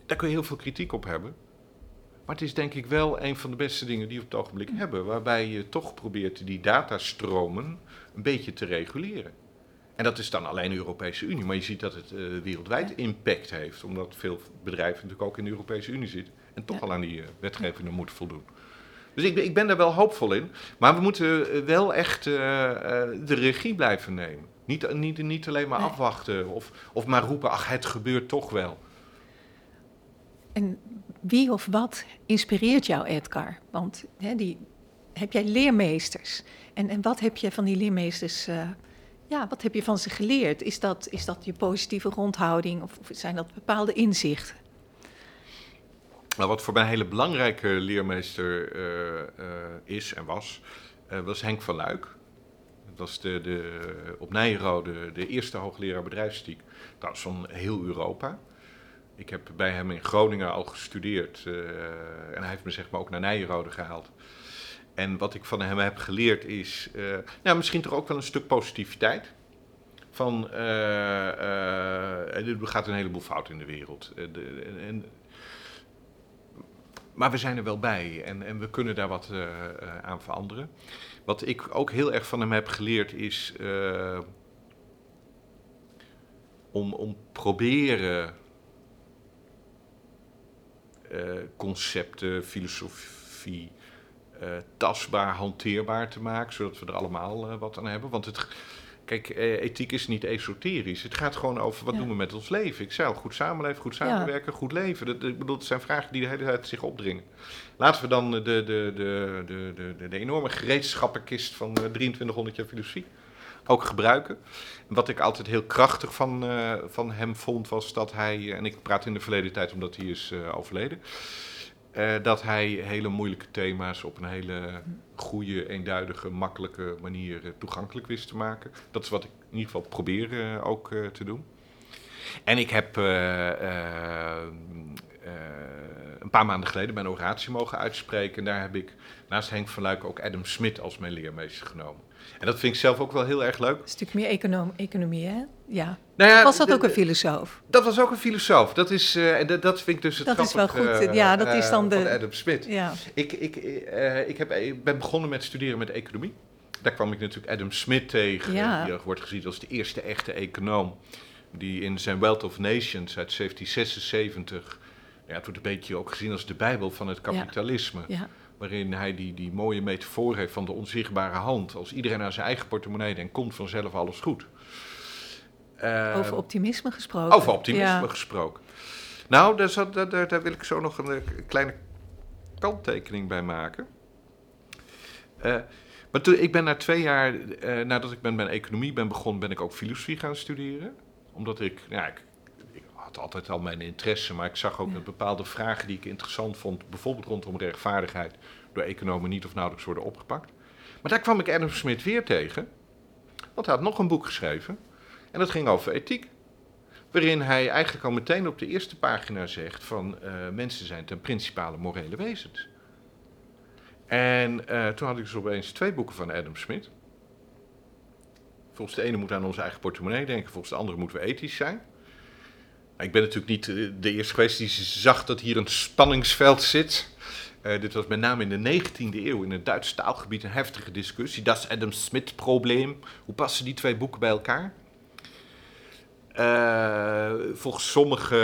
daar kun je heel veel kritiek op hebben. Maar het is denk ik wel een van de beste dingen die we op het ogenblik hebben. Waarbij je toch probeert die datastromen een beetje te reguleren. En dat is dan alleen de Europese Unie. Maar je ziet dat het uh, wereldwijd impact heeft. Omdat veel bedrijven natuurlijk ook in de Europese Unie zitten. En toch ja. al aan die uh, wetgevingen moeten voldoen. Dus ik, ik, ben daar wel hoopvol in. Maar we moeten eh, wel echt uh, de regie blijven nemen. Niet, niet, niet alleen maar nee. afwachten of, of maar roepen, ach het gebeurt toch wel. En wie of wat inspireert jou, Edgar? Want hè, die, heb jij leermeesters? En, en wat heb je van die leermeesters, uh, ja, wat heb je van ze geleerd? Is dat, is dat je positieve rondhouding of, of zijn dat bepaalde inzichten? Maar wat voor mij een hele belangrijke leermeester eh, eh, is en was, eh, was Henk van Luik. Dat was de, op Nijrode de eerste hoogleraar bedrijfsstiek. Trouwens van heel Europa. Ik heb bij hem in Groningen al gestudeerd. eh, en hij heeft me zeg maar ook naar Nijrode gehaald. En wat ik van hem heb geleerd is, eh, nou, misschien toch ook wel een stuk positiviteit. Van, eh, er gaat een heleboel fout in de wereld. De- en, maar we zijn er wel bij en, en we kunnen daar wat aan veranderen. Wat ik ook heel erg van hem heb geleerd is eh, om, om proberen eh, concepten, filosofie eh, tastbaar, hanteerbaar te maken, zodat we er allemaal wat aan hebben. Want het, kijk, eh, ethiek is niet esoterisch. Het gaat gewoon over wat Ja. doen we met ons leven. Ik zei al, goed samenleven, goed samenwerken, goed leven. Dat, ik bedoel, het zijn vragen die de hele tijd zich opdringen. Laten we dan de, de, de, de, de, de, de enorme gereedschappenkist van eh, 2300 jaar filosofie ook gebruiken. En wat ik altijd heel krachtig van, eh, van hem vond, was dat hij, en ik praat in de verleden tijd omdat hij is eh, overleden, eh, dat hij hele moeilijke thema's op een hele goede, eenduidige, makkelijke manier eh, toegankelijk wist te maken. Dat is wat ik in ieder geval probeer eh, ook te doen. En ik heb een paar maanden geleden mijn oratie mogen uitspreken. En daar heb ik naast Henk van Luik ook Adam Smith als mijn leermeester genomen. En dat vind ik zelf ook wel heel erg leuk. Een stuk meer econom, economie, hè? Ja. Nou ja, Was dat ook een filosoof? Dat was ook een filosoof. Dat, is, eh, en dat, dat vind ik dus het Dat is wel goed. eh, Ja, dat is dan eh, de- van Adam Smith. Ja. Ik, ik, eh, ik, heb, ik ben begonnen met studeren met economie. Daar kwam ik natuurlijk Adam Smith tegen. Ja. Die wordt gezien als de eerste echte econoom. Die in zijn Wealth of Nations uit 1776... Ja, het wordt een beetje ook gezien als de bijbel van het kapitalisme. ja. Waarin hij die, die mooie metafoor heeft van de onzichtbare hand. Als iedereen aan zijn eigen portemonnee denkt, komt vanzelf alles goed. Eh, Over optimisme gesproken. over optimisme Ja. gesproken. Nou, daar, zat, daar, daar, wil ik zo nog een, eh, kleine kanttekening bij maken. Eh, maar toen, ik ben na twee jaar, nadat ik met mijn economie ben begonnen, ben ik ook filosofie gaan studeren. Omdat ik, ja, ik, ik had altijd al mijn interesse, maar ik zag ook dat bepaalde vragen die ik interessant vond, bijvoorbeeld rondom rechtvaardigheid, door economen niet of nauwelijks worden opgepakt. Maar daar kwam ik Adam Smith weer tegen, want hij had nog een boek geschreven. En dat ging over ethiek. Waarin hij eigenlijk al meteen op de eerste pagina zegt van eh, mensen zijn ten principale morele wezens. En eh, toen had ik dus opeens twee boeken van Adam Smith. Volgens de ene moet aan onze eigen portemonnee denken, volgens de andere moeten we ethisch zijn. Nou, ik ben natuurlijk niet eh, de eerste geweest die zag dat hier een spanningsveld zit. Eh, dit was met name in de 19e eeuw in het Duitse taalgebied een heftige discussie. Dat is Adam Smith-probleem. Hoe passen die twee boeken bij elkaar? Eh, volgens sommigen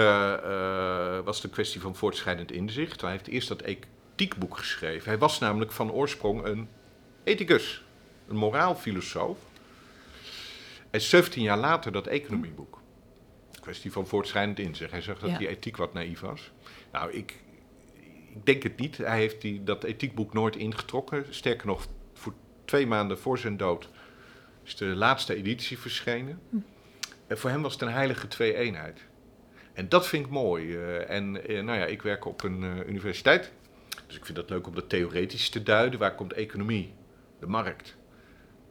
was het een kwestie van voortschrijdend inzicht. Hij heeft eerst dat ethiekboek geschreven. Hij was namelijk van oorsprong een ethicus, een moraalfilosoof. En 17 jaar later dat economieboek. Kwestie van voortschrijdend inzicht. Hij zag dat Ja. die ethiek wat naïef was. Nou, ik, ik denk het niet. Hij heeft die, dat ethiekboek nooit ingetrokken. Sterker nog, voor twee maanden voor zijn dood is de laatste editie verschenen. En voor hem was het een heilige twee-eenheid. En dat vind ik mooi. eh, en eh, nou ja, ik werk op een eh, universiteit. Dus ik vind het leuk om dat theoretisch te duiden. Waar komt economie, de markt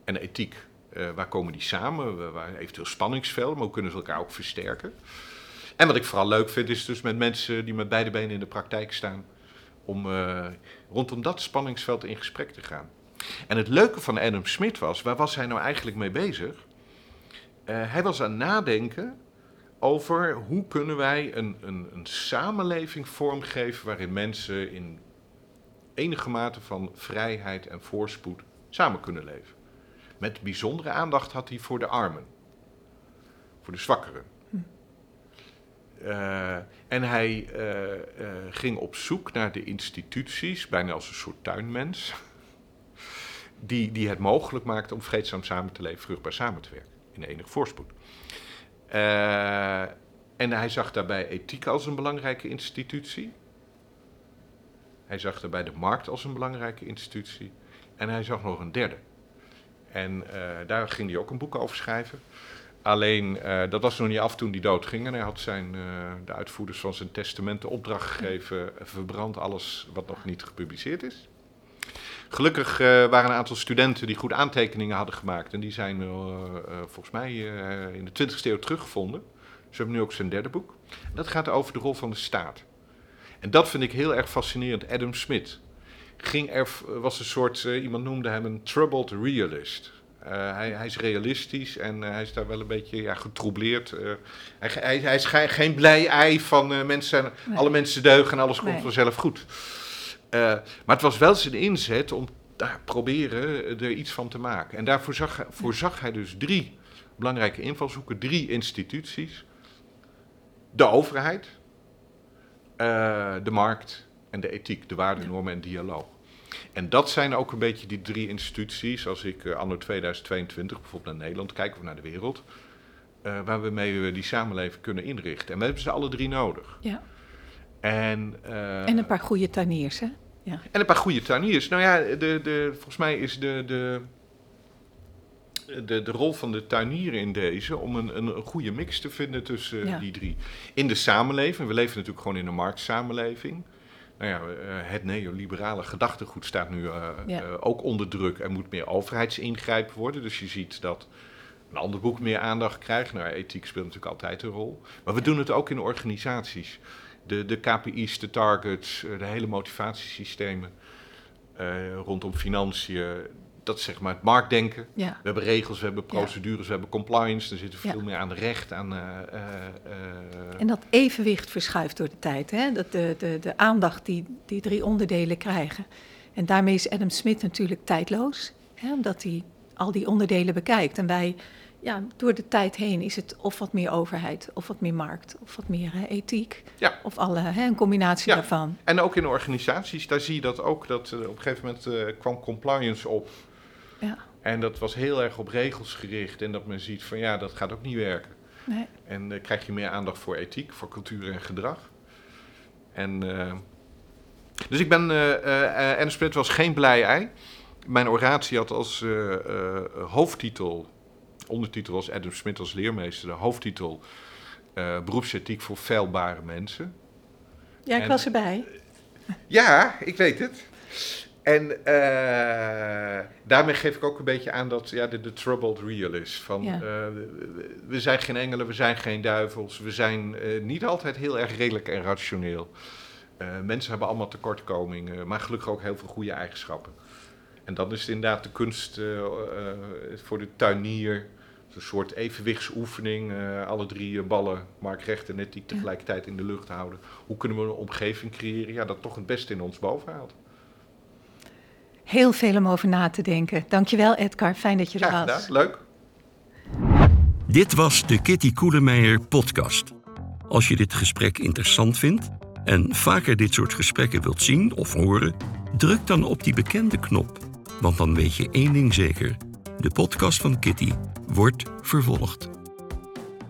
en de ethiek? Eh, waar komen die samen? Waar- eventueel spanningsvelden, maar hoe kunnen ze elkaar ook versterken? En wat ik vooral leuk vind, is dus met mensen die met beide benen in de praktijk staan, om eh, rondom dat spanningsveld in gesprek te gaan. En het leuke van Adam Smith was, waar was hij nou eigenlijk mee bezig? Eh, hij was aan nadenken over hoe kunnen wij een, een, een samenleving vormgeven waarin mensen in enige mate van vrijheid en voorspoed samen kunnen leven. Met bijzondere aandacht had hij voor de armen, voor de zwakkeren. Eh, en hij eh, eh, ging op zoek naar de instituties, bijna als een soort tuinmens, die, die het mogelijk maakten om vreedzaam samen te leven, vruchtbaar samen te werken, in enig voorspoed. En hij zag daarbij ethiek als een belangrijke institutie. Hij zag daarbij de markt als een belangrijke institutie. En hij zag nog een derde. En eh, daar ging hij ook een boek over schrijven. Alleen, eh, dat was nog niet af toen hij doodging. En hij had zijn, eh, de uitvoerders van zijn testament de opdracht gegeven... verbrand alles wat nog niet gepubliceerd is. Gelukkig waren een aantal studenten die goed aantekeningen hadden gemaakt. En die zijn volgens mij in de 20e eeuw teruggevonden. Ze hebben nu ook zijn derde boek. dat gaat over de rol van de staat. En dat vind ik heel erg fascinerend. Adam Smith ging er, was een soort, iemand noemde hem een troubled realist. Uh, hij, hij, is realistisch en uh, hij is daar wel een beetje ja, getroubleerd. Uh, hij, hij, hij, is geen blij ei van mensen, nee. alle mensen deugen en alles komt nee. vanzelf goed. maar het was wel zijn inzet om daar proberen er iets van te maken. En daarvoor zag, voorzag hij dus drie belangrijke invalshoeken, drie instituties. De overheid, de markt en de ethiek, de waardenormen en dialoog. En dat zijn ook een beetje die drie instituties, als ik uh, anno 2022 bijvoorbeeld naar Nederland kijk of naar de wereld, uh, waar we mee die samenleving kunnen inrichten. En we hebben ze alle drie nodig. Ja. En, uh, en een paar goede tuiniers, hè? Ja. En een paar goede tuiniers. Nou ja, de, de, volgens mij is de, de, de, de rol van de tuinier in deze om een, een, een goede mix te vinden tussen ja. die drie. In de samenleving, we leven natuurlijk gewoon in een marktsamenleving nou ja, eh, het neoliberale gedachtegoed staat nu uh, ja. uh, ook onder druk. Er moet meer overheidsingrijpen worden. Dus je ziet dat een ander boek meer aandacht krijgt. Nou, ethiek speelt natuurlijk altijd een rol. Maar we doen het ook in organisaties. De, de KPI's, de targets, de hele motivatiesystemen rondom financiën dat is zeg maar het marktdenken. Ja. We hebben regels, we hebben procedures, we hebben compliance. Er zit veel meer aan de recht, aan... Uh, uh, en dat evenwicht verschuift door de tijd. Hè? Dat de, de, de aandacht die die drie onderdelen krijgen. En daarmee is Adam Smith natuurlijk tijdloos. Hè? Omdat hij al die onderdelen bekijkt. En wij, ja, door de tijd heen is het of wat meer overheid, of wat meer markt, of wat meer ethiek. Ja. Of alle, hè, een combinatie ja. daarvan. En ook in organisaties, daar zie je dat ook. Dat op een gegeven moment kwam compliance op. Ja. En dat was heel erg op regels gericht. En dat men ziet van ja, dat gaat ook niet werken. Nee. En dan uh, krijg je meer aandacht voor ethiek, voor cultuur en gedrag. En, uh, dus ik ben, uh, Adam Smith was geen blij ei. Mijn oratie had als hoofdtitel, ondertitel was Adam Smith als leermeester, de hoofdtitel beroepsethiek voor feilbare mensen. Ja, ik en, was erbij. Ja, ik weet het. En uh, daarmee geef ik ook een beetje aan dat ja, de, de troubled realist. Van, ja. uh, we, zijn geen engelen, we zijn geen duivels. We zijn uh, niet altijd heel erg redelijk en rationeel. mensen hebben allemaal tekortkomingen, maar gelukkig ook heel veel goede eigenschappen. En dan is het inderdaad de kunst voor de tuinier. Een soort evenwichtsoefening. alle drie ballen, Mark recht en ethiek tegelijkertijd in de lucht houden. Hoe kunnen we een omgeving creëren ja, dat toch het beste in ons boven haalt? Heel veel om over na te denken. Dankjewel Edgar, fijn dat je er ja, was. Ja, leuk. Dit was de Kitty Koelemeijer podcast. Als je dit gesprek interessant vindt en vaker dit soort gesprekken wilt zien of horen, druk dan op die bekende knop. Want dan weet je één ding zeker: de podcast van Kitty wordt vervolgd.